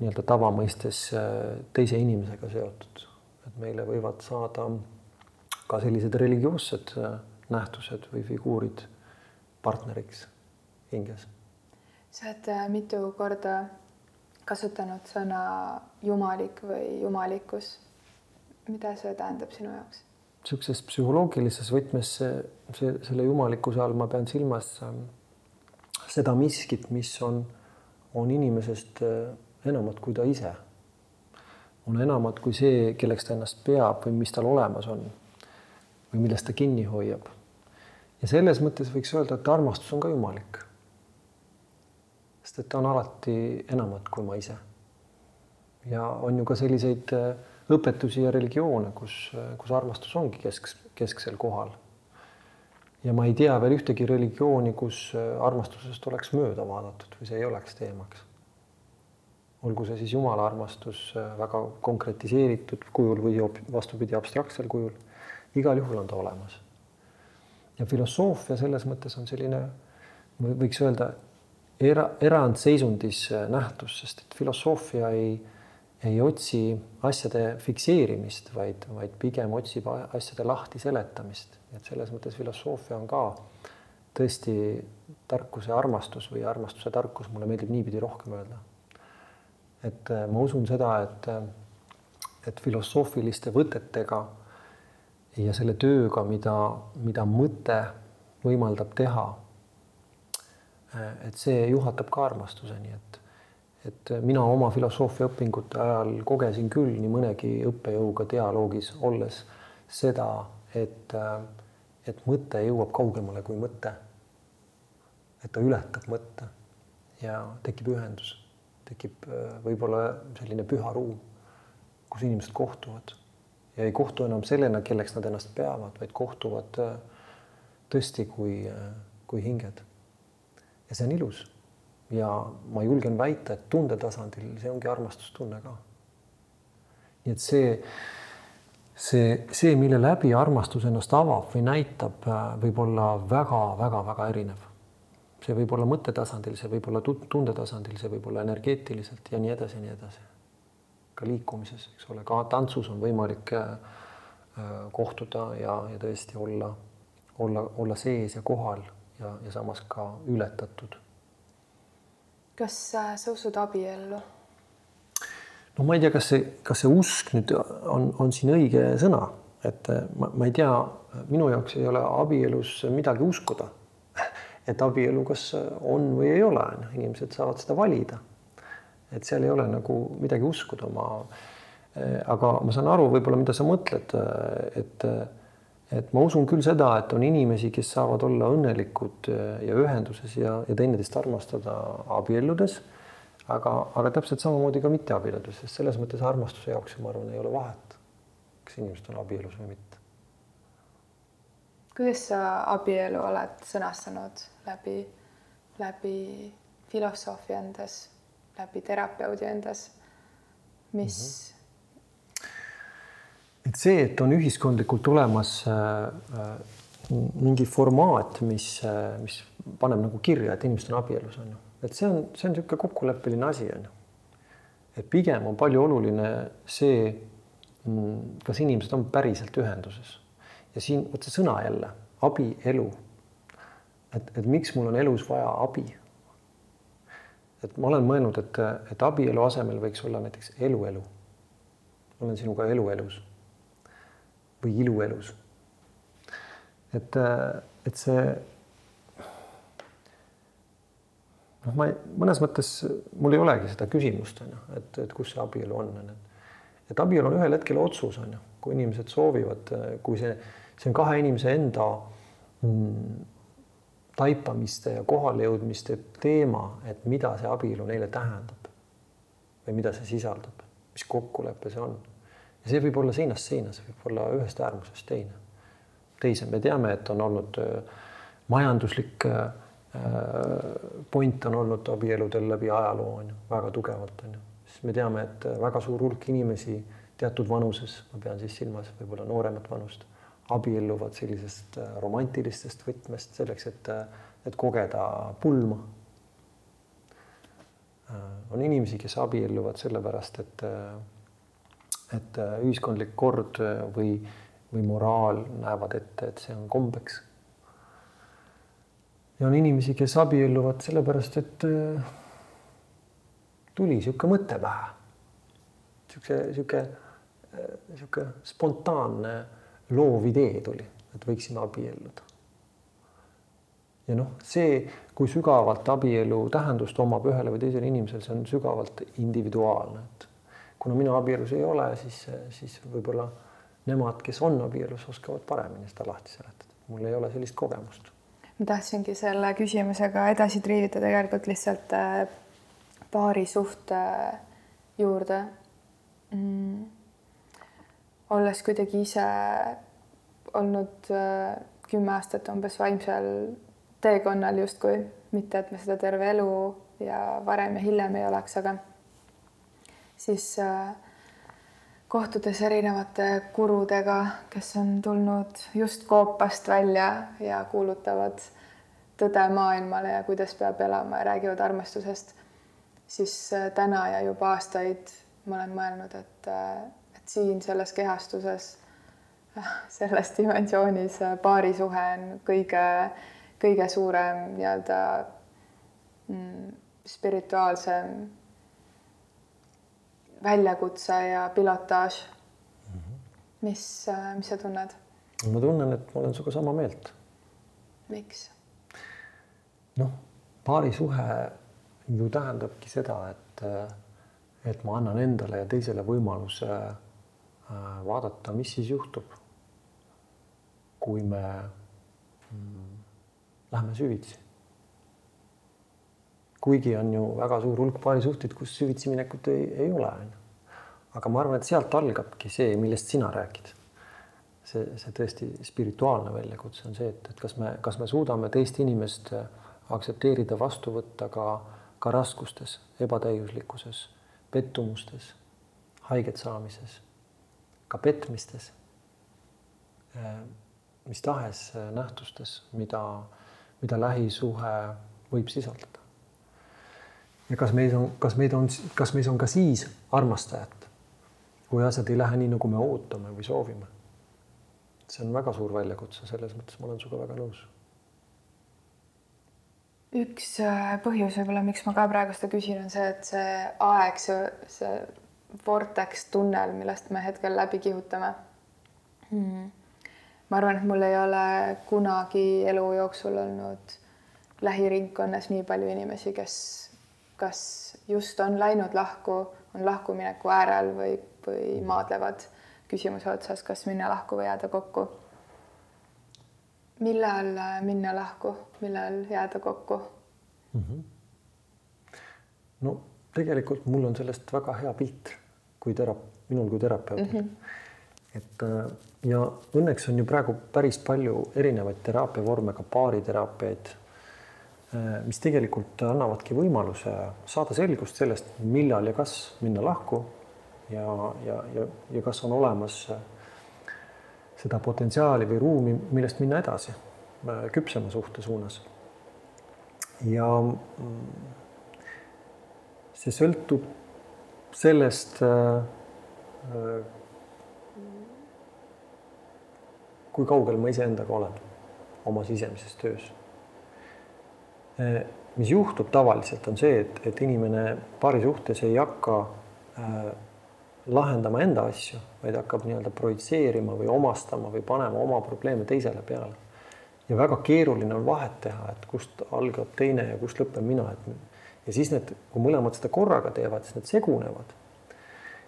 nii-öelda tavamõistes teise inimesega seotud, et meile võivad saada ka sellised religioossed äh, nähtused või figuurid partneriks hinges. sa oled äh, mitu korda kasutanud sõna jumalik või jumalikkus. Mida see tähendab sinu jaoks? niisuguses psühholoogilises võtmes see, see, selle jumalikkuse all ma pean silmas ähm, seda miskit, mis on, on inimesest äh, enamat kui ta ise. on enamat kui see, kelleks ta ennast peab või mis tal olemas on või millest ta kinni hoiab. ja selles mõttes võiks öelda, et armastus on ka jumalik. sest et ta on alati enamat kui ma ise. ja on ju ka selliseid äh, õpetusi ja religioone, kus, äh, kus armastus ongi kesk, kesksel kohal. ja ma ei tea veel ühtegi religiooni, kus äh, armastusest oleks mööda vaadatud või see ei oleks teemaks. olgu see siis jumala armastus väga konkretiseeritud kujul või vastupidi, abstraktsel kujul igal juhul on ta olemas. ja filosoofia selles mõttes on selline, võiks öelda, era, erandseisundis nähtus, sest et filosoofia ei, ei otsi asjade fikseerimist, vaid, vaid pigem otsib asjade lahti seletamist. et selles mõttes filosoofia on ka tõesti tarkuse armastus või armastuse tarkus, mulle meeldib niipidi rohkem öelda. et ma usun seda, et, et filosoofiliste võtetega ja selle tööga, mida, mida mõte võimaldab teha. et see juhatab ka armastuseni, et, et mina oma filosoofiaõpingute ajal kogesin küll nii mõnegi õppejõuga dialoogis olles seda, et, et mõte jõuab kaugemale kui mõte. et ta ületab mõtte ja tekib ühendus, tekib võib-olla selline püha ruum, kus inimesed kohtuvad ja ei kohtu enam sellena, kelleks nad ennast peavad, vaid kohtuvad äh, tõesti kui, äh, kui hinged. ja see on ilus. Ja ma julgen väita, et tundetasandil see ongi armastustunne ka. nii et see, see, see, mille läbi armastus ennast avab või näitab, äh, võib olla väga-väga-väga erinev. see võib olla mõttetasandil, see võib olla tundetasandil, see võib olla energeetiliselt ja nii edasi ja nii edasi ka liikumises, eks ole, ka tantsus on võimalik äh, äh, kohtuda ja, ja tõesti olla, olla, olla sees ja kohal ja, ja samas ka ületatud. Kas äh, sa usud abiellu? no ma ei tea, kas see, kas see usk nüüd on, on siin õige sõna, et ma, ma ei tea, minu jaoks ei ole abielus midagi uskuda. et abielu kas on või ei ole, noh, inimesed saavad seda valida et seal ei ole nagu midagi uskuda, ma eh, aga ma saan aru võib-olla, mida sa mõtled, eh, et et ma usun küll seda, et on inimesi, kes saavad olla õnnelikud eh, ja ühenduses ja, ja teineteist armastada abielludes, aga, aga täpselt samamoodi ka mitteabielludes, sest selles mõttes armastuse jaoks, ma arvan, ei ole vahet, kas inimesed on abielus või mitte. kuidas sa abielu oled sõnastanud läbi, läbi filosoofia endas? läbi terapeudi endas, mis mm. -hmm et see, et on ühiskondlikult olemas äh, äh, mingi formaat, mis, mis paneb nagu kirja, et inimesed on abielus, on ju. et see on, see on niisugune kokkuleppeline asi, on ju. et pigem on palju oluline see, mm, kas inimesed on päriselt ühenduses. ja siin vot see sõna jälle, abielu. et, et miks mul on elus vaja abi? et ma olen mõelnud, et, et abielu asemel võiks olla näiteks eluelu. olen sinuga eluelus või iluelus et, et see noh, ma ei, mõnes mõttes mul ei olegi seda küsimust on ju, et, et kus see abielu on, on ju. et abielu on ühel hetkel otsus on ju, kui inimesed soovivad, kui see, see on kahe inimese enda mm, taipamiste ja kohalejõudmiste teema, et mida see abielu neile tähendab või mida see sisaldab, mis kokkulepe see on. Ja see võib olla seinast seina, see võib olla ühest äärmusest teine teise, me teame, et on olnud äh, majanduslik äh, point on olnud abieludel läbi ajaloo on ju väga tugevalt on ju, siis me teame, et äh, väga suur hulk inimesi teatud vanuses, ma pean siis silmas võib-olla nooremat vanust, abielluvad sellisest romantilistest võtmest selleks, et, et kogeda pulma. on inimesi, kes abielluvad sellepärast, et, et ühiskondlik kord või või moraal näevad ette, et see on kombeks. ja on inimesi, kes abielluvad sellepärast, et äh, tuli niisugune mõte pähe. niisugune, niisugune, niisugune spontaanne loov idee tuli, et võiksime abielluda. ja noh, see, kui sügavalt abielu tähendust omab ühele või teisele inimesele, see on sügavalt individuaalne, et kuna mina abielus ei ole, siis, siis võib-olla nemad, kes on abielus, oskavad paremini seda lahti seletada. mul ei ole sellist kogemust. ma tahtsingi selle küsimusega edasi triivida tegelikult lihtsalt äh, paari suhte äh, juurde mm.. olles kuidagi ise olnud äh, kümme aastat umbes vaimsel teekonnal justkui, mitte et ma seda terve elu ja varem ja hiljem ei oleks, aga siis äh, kohtudes erinevate kurudega, kes on tulnud just koopast välja ja kuulutavad tõde maailmale ja kuidas peab elama ja räägivad armastusest, siis äh, täna ja juba aastaid ma olen mõelnud, et, äh, et siin selles kehastuses, selles dimensioonis paarisuhe on kõige, kõige suurem nii-öelda mm, spirituaalsem väljakutse ja pilotaaž mm. -hmm. mis, äh, mis sa tunned? ma tunnen, et ma olen sinuga sama meelt. miks? noh, paarisuhe ju tähendabki seda, et, äh, et ma annan endale ja teisele võimaluse äh, vaadata, mis siis juhtub, kui me mm, lähme süvitsi kuigi on ju väga suur hulk paarisuhteid, kus süvitsi minekut ei, ei ole, aga ma arvan, et sealt algabki see, millest sina räägid. see, see tõesti spirituaalne väljakutse on see, et, et kas me, kas me suudame teist inimest aktsepteerida, vastu võtta ka, ka raskustes, ebatäiuslikkuses, pettumustes, haiget saamises, ka petmistes, mis tahes nähtustes, mida, mida lähisuhe võib sisaldada ja kas meis on, kas meid on, kas meis on ka siis armastajat, kui asjad ei lähe nii, nagu me ootame või soovime. see on väga suur väljakutse, selles mõttes ma olen sinuga väga nõus. üks äh, põhjus võib-olla, miks ma ka praegu seda küsin, on see, et see aeg, see, see vortex tunnel, millest me hetkel läbi kihutame hmm.. ma arvan, et mul ei ole kunagi elu jooksul olnud lähiringkonnas nii palju inimesi, kes kas just on läinud lahku, on lahkumineku äärel või, või maadlevad küsimuse otsas, kas minna lahku või jääda kokku. millal minna lahku, millal jääda kokku mm? -hmm. no tegelikult mul on sellest väga hea pilt, kui terap-, minul kui terapeudil mm. -hmm. et äh, ja õnneks on ju praegu päris palju erinevaid teraapiavorme, ka baariteraapiaid Äh, mis tegelikult annavadki võimaluse saada selgust sellest, millal ja kas minna lahku ja, ja, ja, ja kas on olemas seda potentsiaali või ruumi, millest minna edasi küpsema suhte suunas. ja mm, see sõltub sellest, kui kaugel ma iseendaga olen oma sisemises töös. Mis juhtub tavaliselt, on see, et, et inimene paari suhtes ei hakka äh, lahendama enda asju, vaid hakkab nii-öelda projitseerima või omastama või panema oma probleeme teisele peale. ja väga keeruline on vahet teha, et kust algab teine ja kust lõpeb mina, et ja siis need, kui mõlemad seda korraga teevad, siis need segunevad.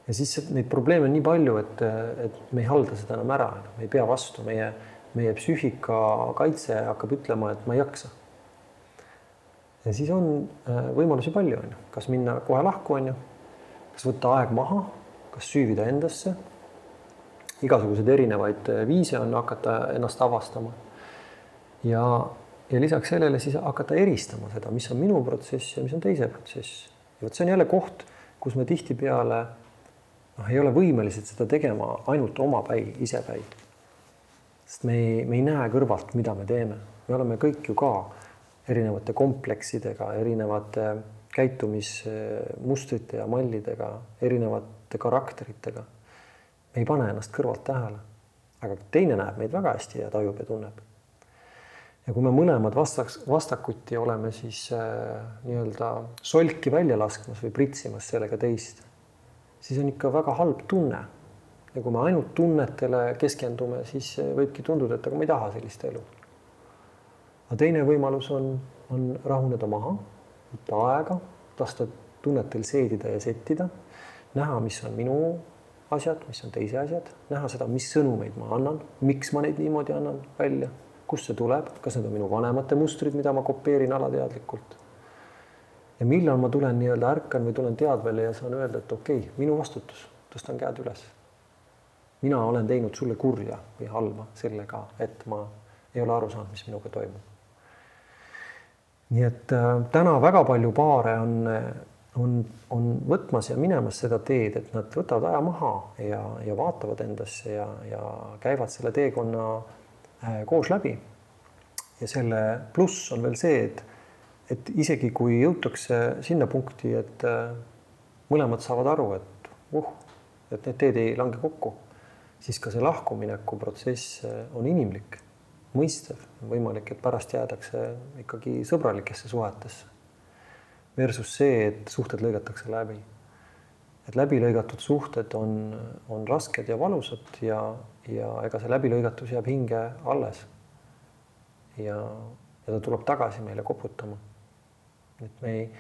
ja siis neid probleeme on nii palju, et, et me ei halda seda enam ära, me ei pea vastu, meie, meie psüühika kaitse hakkab ütlema, et ma ei jaksa. Ja siis on äh, võimalusi palju, on ju, kas minna kohe lahku, on ju, kas võtta aeg maha kas süüvida endasse. igasuguseid erinevaid äh, viise on hakata ennast avastama. ja, ja lisaks sellele siis hakata eristama seda, mis on minu protsess ja mis on teise protsess. ja vot see on jälle koht, kus me tihtipeale noh, ei ole võimelised seda tegema ainult omapäi, isepäi. sest me ei, me ei näe kõrvalt, mida me teeme, me oleme kõik ju ka erinevate kompleksidega, erinevate käitumismustrite ja mallidega, erinevate karakteritega. me ei pane ennast kõrvalt tähele, aga teine näeb meid väga hästi ja tajub ja tunneb. ja kui me mõlemad vastaks, vastakuti oleme siis äh, nii-öelda solki välja laskmas või pritsimas sellega teist, siis on ikka väga halb tunne. ja kui me ainult tunnetele keskendume, siis võibki tunduda, et aga ma ei taha sellist elu. Aga teine võimalus on, on rahuneda maha, võtta aega, lasta tunnetel seedida ja settida näha, mis on minu asjad, mis on teise asjad, näha seda, mis sõnumeid ma annan, miks ma neid niimoodi annan välja, kust see tuleb, kas need on minu vanemate mustrid, mida ma kopeerin alateadlikult. ja millal ma tulen nii-öelda ärkan või tulen teadvele ja saan öelda, et okei okay,, minu vastutus, tõstan käed üles. mina olen teinud sulle kurja või halba sellega, et ma ei ole aru saanud, mis minuga toimub. Nii et äh, täna väga palju paare on on, on võtmas ja minemas seda teed, et nad võtavad aja maha ja, ja vaatavad endasse ja, ja käivad selle teekonna äh, koos läbi. ja selle pluss on veel see, et, et isegi kui jõutakse sinna punkti, et äh, mõlemad saavad aru, et uh, et need teed ei lange kokku, siis ka see lahkumineku protsess on inimlik, mõistev, võimalik, et pärast jäädakse ikkagi sõbralikesse suhetesse versus see, et suhted lõigatakse läbi. et läbilõigatud suhted on, on rasked ja valusad ja, ja ega see läbilõigatus jääb hinge alles. ja, ja ta tuleb tagasi meile koputama. et me ei,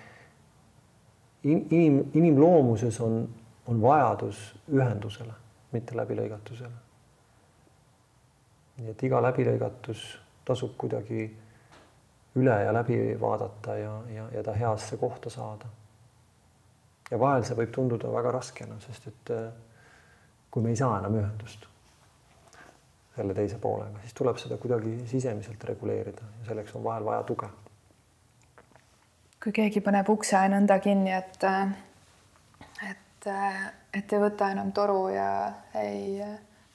inim, inimloomuses on, on vajadus ühendusele, mitte läbilõigatusele. Nii et iga läbilõigatus tasub kuidagi üle ja läbi vaadata ja, ja, ja ta heasse kohta saada. ja vahel see võib tunduda väga raskena, sest et äh, kui me ei saa enam ühendust selle teise poolega, siis tuleb seda kuidagi sisemiselt reguleerida ja selleks on vahel vaja tuge. kui keegi paneb ukse nõnda kinni, et et, et ei võta enam toru ja ei,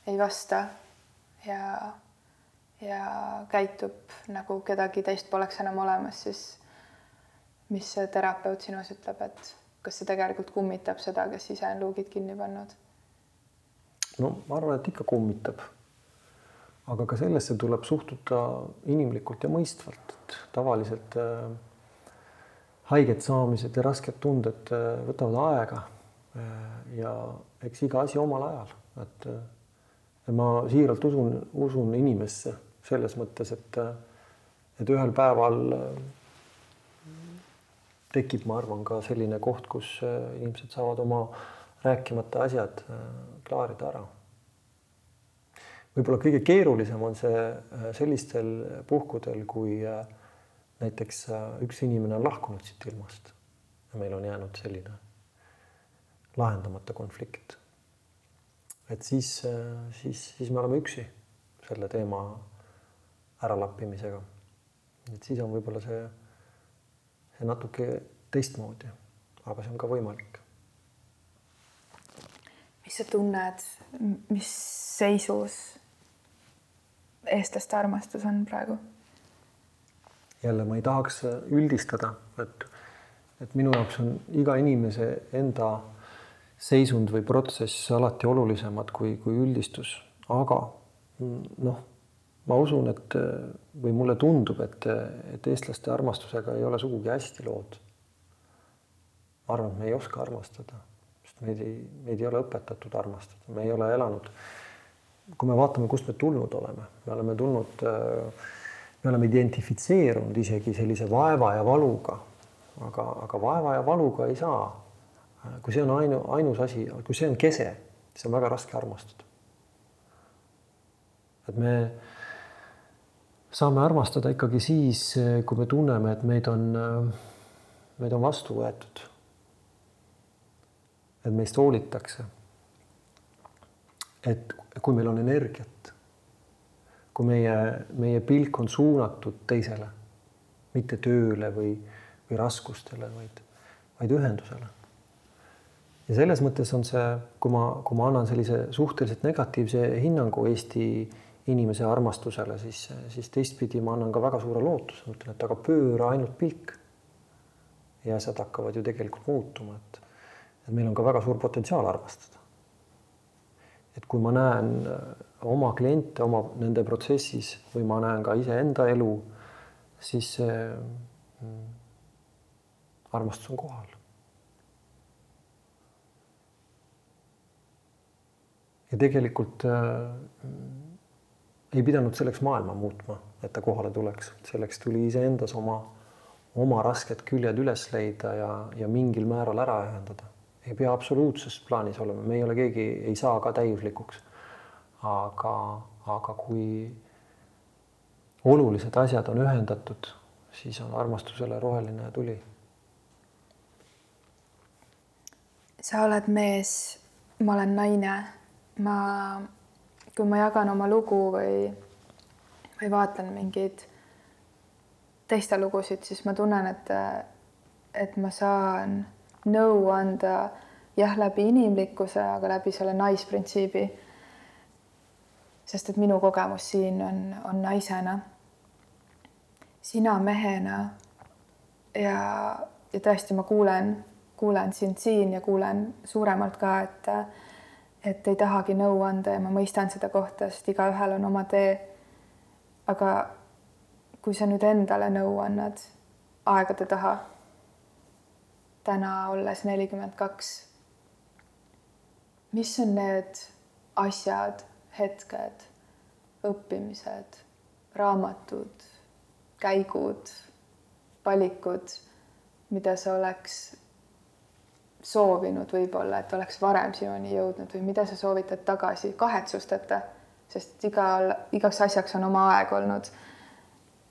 ei vasta ja ja käitub nagu kedagi teist poleks enam olemas, siis mis see terapeut sinus ütleb, et kas see tegelikult kummitab seda, kes ise on luugid kinni pannud? no ma arvan, et ikka kummitab. aga ka sellesse tuleb suhtuda inimlikult ja mõistvalt, et tavaliselt äh, haiget saamised ja rasked tunded äh, võtavad aega äh,. ja eks iga asi omal ajal, et äh, ma siiralt usun, usun inimesse selles mõttes, et, et ühel päeval tekib, ma arvan, ka selline koht, kus inimesed saavad oma rääkimata asjad klaarida ära. võib-olla kõige keerulisem on see sellistel puhkudel, kui näiteks üks inimene on lahkunud siit ilmast ja meil on jäänud selline lahendamata konflikt. Et siis, siis, siis me oleme üksi selle teema äralappimisega. et siis on võib-olla see, see natuke teistmoodi, aga see on ka võimalik. mis sa tunned, mis seisus eestlaste armastus on praegu? jälle ma ei tahaks üldistada, et, et minu jaoks on iga inimese enda seisund või protsess alati olulisemad kui, kui üldistus, aga noh, ma usun, et või mulle tundub, et, et eestlaste armastusega ei ole sugugi hästi lood. ma arvan, et me ei oska armastada, sest meid ei, meid ei ole õpetatud armastada, me ei ole elanud. kui me vaatame, kust me tulnud oleme, me oleme tulnud me oleme identifitseerunud isegi sellise vaeva ja valuga, aga, aga vaeva ja valuga ei saa. Kui see on ainu, ainus asi, kui see on kese, siis on väga raske armastada. et me saame armastada ikkagi siis, kui me tunneme, et meid on, meid on vastu võetud. et meist hoolitakse. et kui meil on energiat kui meie, meie pilk on suunatud teisele, mitte tööle või, või raskustele, vaid, vaid ühendusele. Ja selles mõttes on see, kui ma, kui ma annan sellise suhteliselt negatiivse hinnangu Eesti inimese armastusele, siis, siis teistpidi ma annan ka väga suure lootuse, mõtlen, et aga pööra ainult pilk. ja asjad hakkavad ju tegelikult muutuma, et, et meil on ka väga suur potentsiaal armastada. et kui ma näen oma kliente oma nende protsessis või ma näen ka iseenda elu, siis mm, armastus on kohal. Ja tegelikult äh, ei pidanud selleks maailma muutma, et ta kohale tuleks, selleks tuli iseendas oma, oma rasked küljed üles leida ja, ja mingil määral ära ühendada. ei pea absoluutses plaanis olema, me ei ole keegi, ei saa ka täiuslikuks. Aga, aga kui olulised asjad on ühendatud, siis on armastusele roheline tuli. sa oled mees, ma olen naine, ma, kui ma jagan oma lugu või, või vaatan mingeid teiste lugusid, siis ma tunnen, et, et ma saan nõu anda jah, läbi inimlikkuse, aga läbi selle naisprintsiibi sest et minu kogemus siin on, on naisena. sina mehena. ja, ja tõesti, ma kuulen, kuulen sind siin ja kuulen suuremalt ka, et, et ei tahagi nõu anda ja ma mõistan seda kohta, sest igaühel on oma tee. aga kui sa nüüd endale nõu annad aegade taha, täna olles nelikümmend kaks, mis on need asjad, hetked, õppimised, raamatud, käigud, valikud, mida sa oleks soovinud võib-olla, et oleks varem sinuni jõudnud või mida sa soovitad tagasi kahetsusteta, sest igal, igaks asjaks on oma aeg olnud.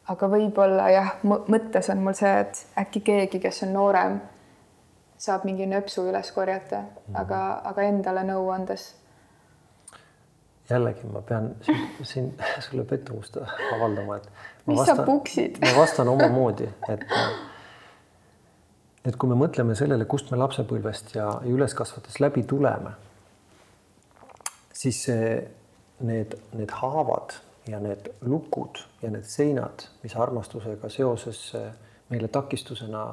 aga võib-olla jah, mõttes on mul see, et äkki keegi, kes on noorem, saab mingi nöpsu üles korjata, aga, aga endale nõu andes jällegi ma pean siin, siin sulle pettumust avaldama, et. mis vastan, sa puksid ma vastan omamoodi, et, et kui me mõtleme sellele, kust me lapsepõlvest ja, ja üles kasvates läbi tuleme, siis see, need, need haavad ja need lukud ja need seinad, mis armastusega seoses meile takistusena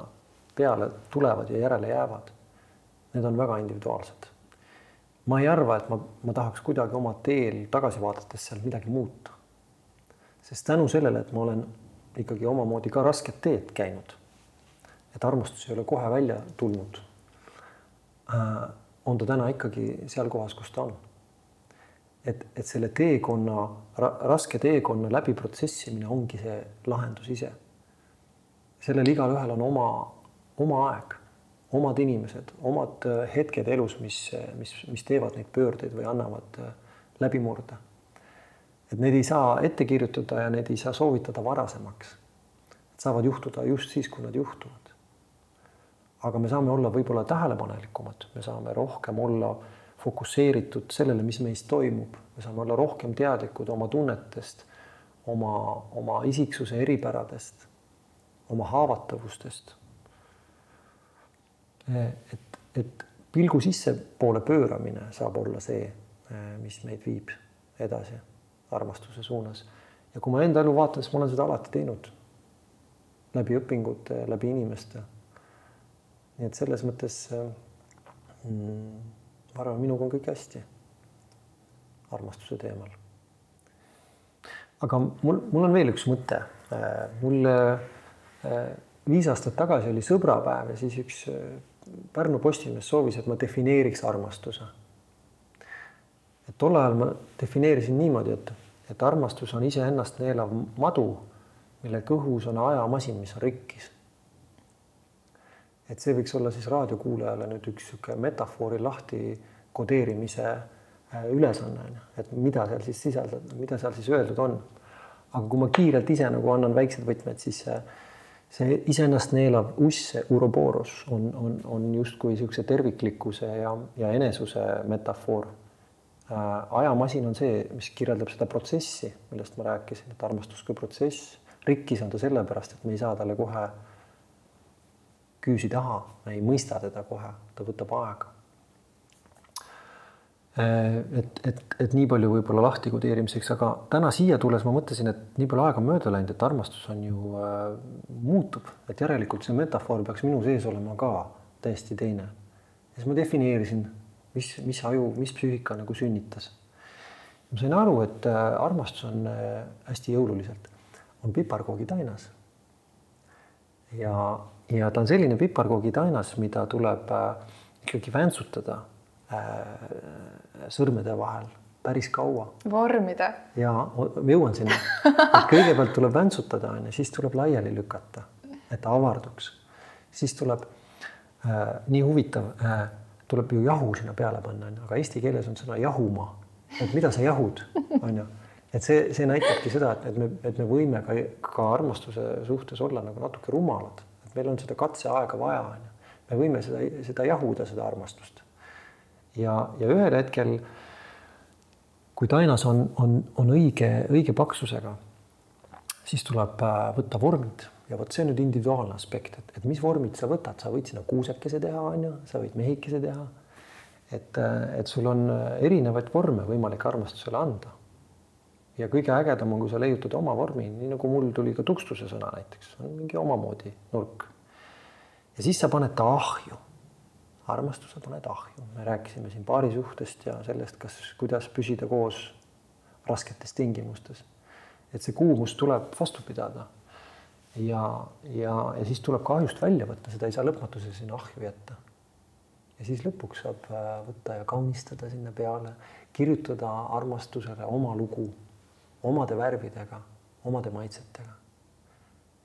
peale tulevad ja järele jäävad, need on väga individuaalsed ma ei arva, et ma, ma tahaks kuidagi oma teel tagasi vaadates seal midagi muuta. sest tänu sellele, et ma olen ikkagi omamoodi ka rasket teed käinud, et armastus ei ole kohe välja tulnud äh,, on ta täna ikkagi seal kohas, kus ta on. et, et selle teekonna ra,, raske teekonna läbi protsessimine ongi see lahendus ise. sellel igalühel on oma, oma aeg omad inimesed, omad äh, hetked elus, mis, mis, mis teevad neid pöördeid või annavad äh, läbimurde. et neid ei saa ette kirjutada ja neid ei saa soovitada varasemaks. saavad juhtuda just siis, kui nad juhtuvad. Aga me saame olla võib-olla tähelepanelikumad, me saame rohkem olla fokusseeritud sellele, mis meis toimub, me saame olla rohkem teadlikud oma tunnetest, oma, oma isiksuse eripäradest, oma haavatavustest et, et pilgu sissepoole pööramine saab olla see, mis meid viib edasi armastuse suunas. ja kui ma enda elu vaatan, siis ma olen seda alati teinud. läbi õpingute, läbi inimeste. Nii et selles mõttes mm, ma arvan, minuga on kõik hästi. armastuse teemal. aga mul, mul on veel üks mõte. mul viis aastat tagasi oli sõbrapäev ja siis üks Pärnu Postimees soovis, et ma defineeriks armastuse. et tol ajal ma defineerisin niimoodi, et, et armastus on iseennast neelav madu, mille kõhus on ajamasin, mis on rikkis. Et see võiks olla siis raadiokuulajale nüüd üks niisugune metafoori lahti kodeerimise äh, ülesanne et mida seal siis sisaldab, mida seal siis öeldud on. aga kui ma kiirelt ise nagu annan väiksed võtmed, siis see see iseennast neelav uss, uroboros on, on, on justkui niisuguse terviklikkuse ja, ja enesuse metafoor äh,. ajamasin on see, mis kirjeldab seda protsessi, millest ma rääkisin, et armastus kui protsess. rikkis on ta sellepärast, et me ei saa talle kohe küüsi taha, ei mõista teda kohe, ta võtab aega Äh, et, et, et nii palju võib-olla lahti kodeerimiseks, aga täna siia tulles ma mõtlesin, et nii palju aega on mööda läinud, et armastus on ju äh,, muutub, et järelikult see metafoor peaks minu sees olema ka täiesti teine. siis ma defineerisin, mis, mis aju, mis psüühika nagu sünnitas. ma sain aru, et äh, armastus on äh, hästi jõululiselt, on piparkoogitainas. Ja, ja ta on selline piparkoogitainas, mida tuleb äh, ikkagi väntsutada Äh, sõrmede vahel päris kaua. vormida. ja jõuan sinna, et kõigepealt tuleb väntsutada, onju, siis tuleb laiali lükata, et ta avarduks. siis tuleb äh,, nii huvitav äh,, tuleb ju jahu sinna peale panna, onju, aga eesti keeles on sõna jahuma, et mida sa jahud, onju et see, see näitabki seda, et, et me, et me võime ka, ka armastuse suhtes olla nagu natuke rumalad, et meil on seda katseaega vaja, onju. me võime seda, seda jahuda, seda armastust ja, ja ühel hetkel, kui tainas on, on, on õige, õige paksusega, siis tuleb äh, võtta vormid ja vot see on nüüd individuaalne aspekt, et, et mis vormid sa võtad, sa võid sinna kuusekese teha, on ju, sa võid mehikese teha. et, äh, et sul on erinevaid vorme võimalik armastusele anda. Ja kõige ägedam on, kui sa leiutad oma vormi, nii nagu mul tuli ka tukstuse sõna näiteks, on mingi omamoodi nurk. ja siis sa paned ta ahju armastuse paned ahju, me rääkisime siin paarisuhtest ja sellest, kas, kuidas püsida koos rasketes tingimustes. et see kuumus tuleb vastu pidada. ja, ja, ja siis tuleb ka ahjust välja võtta, seda ei saa lõpmatuseni sinna ahju jätta. ja siis lõpuks saab äh, võtta ja kaunistada sinna peale, kirjutada armastusele oma lugu, omade värvidega, omade maitsetega.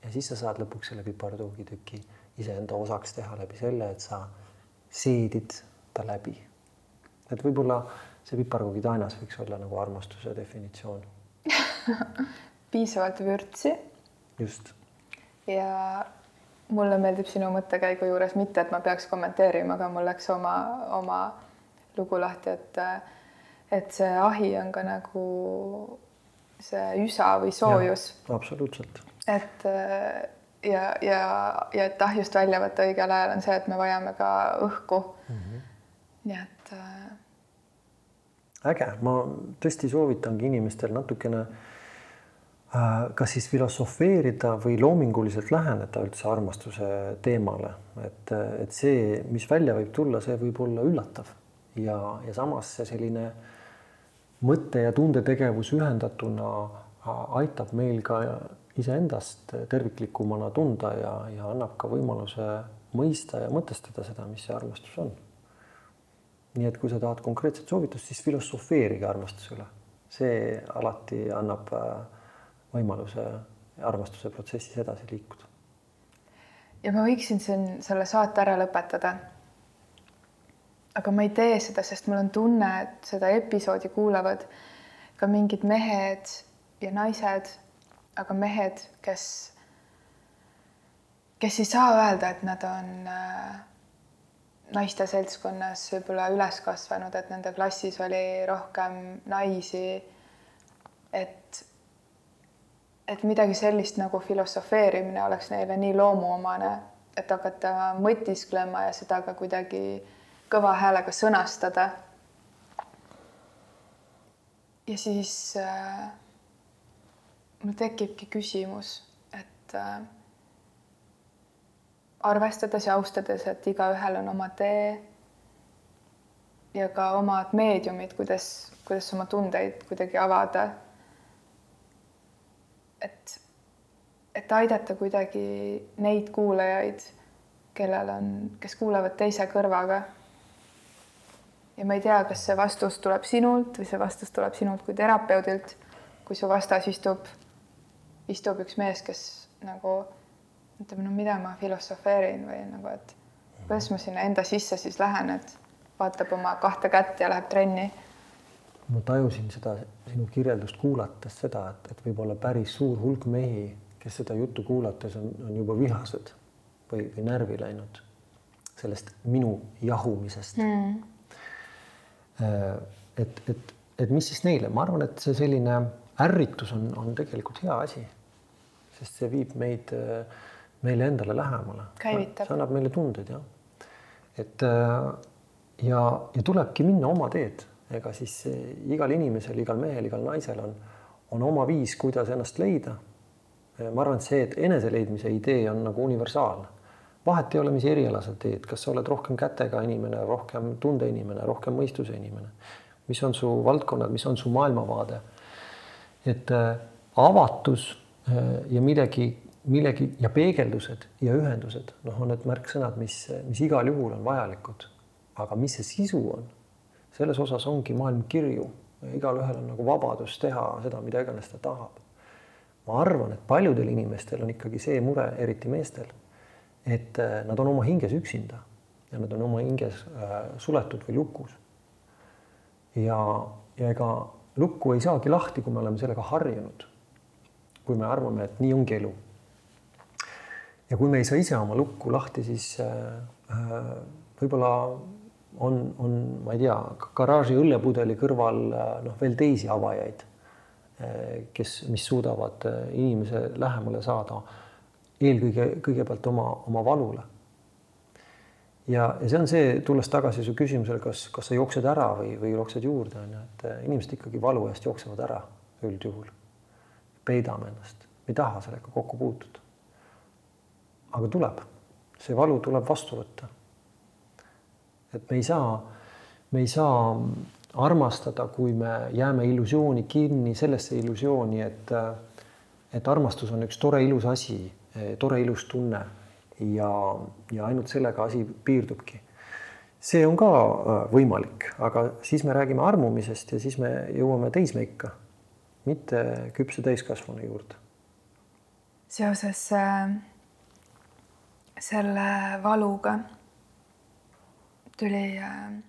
ja siis sa saad lõpuks selle pipartoogitüki iseenda osaks teha läbi selle, et sa seedid ta läbi. et võib-olla see piparkoogitainas võiks olla nagu armastuse definitsioon piisavalt vürtsi. just. ja mulle meeldib sinu mõttekäigu juures mitte, et ma peaks kommenteerima, aga mul läks oma, oma lugu lahti, et et see ahi on ka nagu see üsa või soojus. absoluutselt. et ja, ja, ja et ahjust välja võtta õigel ajal on see, et me vajame ka õhku mm. -hmm. nii et äh.... äge, ma tõesti soovitangi inimestel natukene äh, kas siis filosofeerida või loominguliselt läheneda üldse armastuse teemale, et, et see, mis välja võib tulla, see võib olla üllatav ja, ja samas see selline mõtte ja tundetegevus ühendatuna aitab meil ka iseendast terviklikumana tunda ja, ja annab ka võimaluse mõista ja mõtestada seda, mis see armastus on. nii et kui sa tahad konkreetset soovitust, siis filosofeerige armastuse üle. see alati annab äh, võimaluse armastuse protsessis edasi liikuda. ja ma võiksin siin selle saate ära lõpetada. Aga ma ei tee seda, sest mul on tunne, et seda episoodi kuulavad ka mingid mehed ja naised aga mehed, kes, kes ei saa öelda, et nad on äh, naiste seltskonnas võib-olla üles kasvanud, et nende klassis oli rohkem naisi. et, et midagi sellist nagu filosofeerimine oleks neile nii loomuomane, et hakata mõtisklema ja seda ka kuidagi kõva häälega sõnastada. ja siis äh, mul tekibki küsimus, et äh, arvestades ja austades, et igaühel on oma tee ja ka omad meediumid, kuidas, kuidas oma tundeid kuidagi avada. et, et aidata kuidagi neid kuulajaid, kellel on, kes kuulavad teise kõrvaga. Ja ma ei tea, kas see vastus tuleb sinult või see vastus tuleb sinult kui terapeudilt, kui su vastas istub, istub üks mees, kes nagu ütleme, no mida ma filosofeerin või nagu, et kuidas ma sinna enda sisse siis lähen, et vaatab oma kahte kätt ja läheb trenni. ma tajusin seda sinu kirjeldust kuulates seda, et, et võib-olla päris suur hulk mehi, kes seda juttu kuulates on, on juba vihased või, või närvi läinud sellest minu jahumisest mm.. Et, et, et mis siis neile, ma arvan, et see selline ärritus on, on tegelikult hea asi, sest see viib meid meile endale lähemale. see annab meile tundeid jah. et äh, ja, ja tulebki minna oma teed, ega siis igal inimesel, igal mehel, igal naisel on, on oma viis, kuidas ennast leida. ma arvan, et see, et eneseleidmise idee on nagu universaalne. Vahet ei ole, mis eriala sa teed, kas sa oled rohkem kätega inimene, rohkem tundeinimene, rohkem mõistuse inimene, mis on su valdkonnad, mis on su maailmavaade. et äh, avatus äh, ja millegi, millegi ja peegeldused ja ühendused, noh, on need märksõnad, mis, mis igal juhul on vajalikud aga mis see sisu on, selles osas ongi maailm kirju. igalühel on nagu vabadus teha seda, mida iganes ta tahab. ma arvan, et paljudel inimestel on ikkagi see mure, eriti meestel, et äh, nad on oma hinges üksinda ja nad on oma hinges äh, suletud või lukus. ja, ja ega lukku ei saagi lahti, kui me oleme sellega harjunud. kui me arvame, et nii ongi elu. ja kui me ei saa ise oma lukku lahti, siis äh, võib-olla on, on, ma ei tea, garaaži õllepudeli kõrval noh, veel teisi avajaid, kes, mis suudavad inimese lähemale saada eelkõige, kõigepealt oma, oma valule. ja, ja see on see, tulles tagasi su küsimusele, kas, kas sa jooksed ära või, või jooksed juurde, on ju, et inimesed ikkagi valu eest jooksevad ära üldjuhul. peidame ennast, ei taha sellega kokku puutuda. aga tuleb, see valu tuleb vastu võtta et me ei saa, me ei saa armastada, kui me jääme illusiooni kinni, sellesse illusiooni, et, et armastus on üks tore ilus asi, tore ilus tunne ja, ja ainult sellega asi piirdubki. see on ka äh, võimalik, aga siis me räägime armumisest ja siis me jõuame teismeikka, mitte küpse täiskasvanu juurde. seoses äh, selle valuga tuli äh,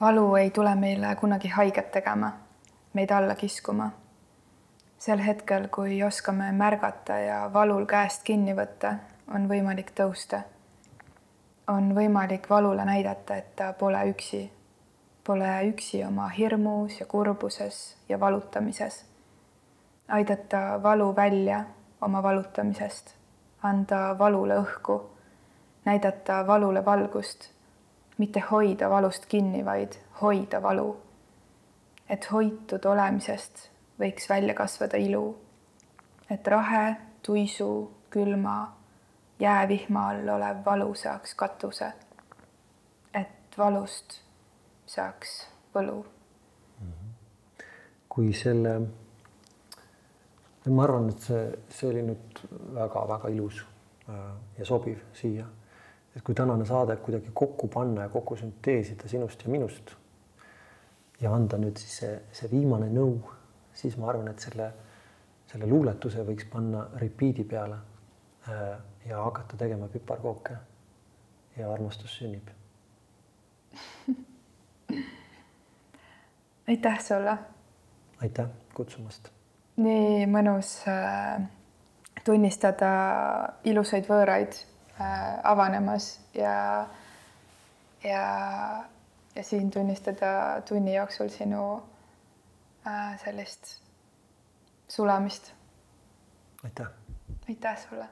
valu ei tule meile kunagi haiget tegema, meid alla kiskuma. Sel hetkel, kui oskame märgata ja valul käest kinni võtta, on võimalik tõusta. on võimalik valule näidata, et ta pole üksi, pole üksi oma hirmus ja kurbuses ja valutamises. aidata valu välja oma valutamisest anda valule õhku, näidata valule valgust, mitte hoida valust kinni, vaid hoida valu. et hoitud olemisest võiks välja kasvada ilu. et rahe, tuisu, külma, jäävihma all olev valu saaks katuse. et valust saaks võlu. kui selle ma arvan, et see, see oli nüüd väga-väga ilus äh, ja sobiv siia. et kui tänane saade kuidagi kokku panna ja kokku sünteesida sinust ja minust ja anda nüüd siis see, see viimane nõu, siis ma arvan, et selle, selle luuletuse võiks panna repeat'i peale äh, ja hakata tegema piparkooke. Ja armastus sünnib. Aitäh sulle. aitäh kutsumast! Nii mõnus äh, tunnistada ilusaid võõraid äh, avanemas ja, ja, ja siin tunnistada tunni jooksul sinu sellist sulamist. aitäh. aitäh sulle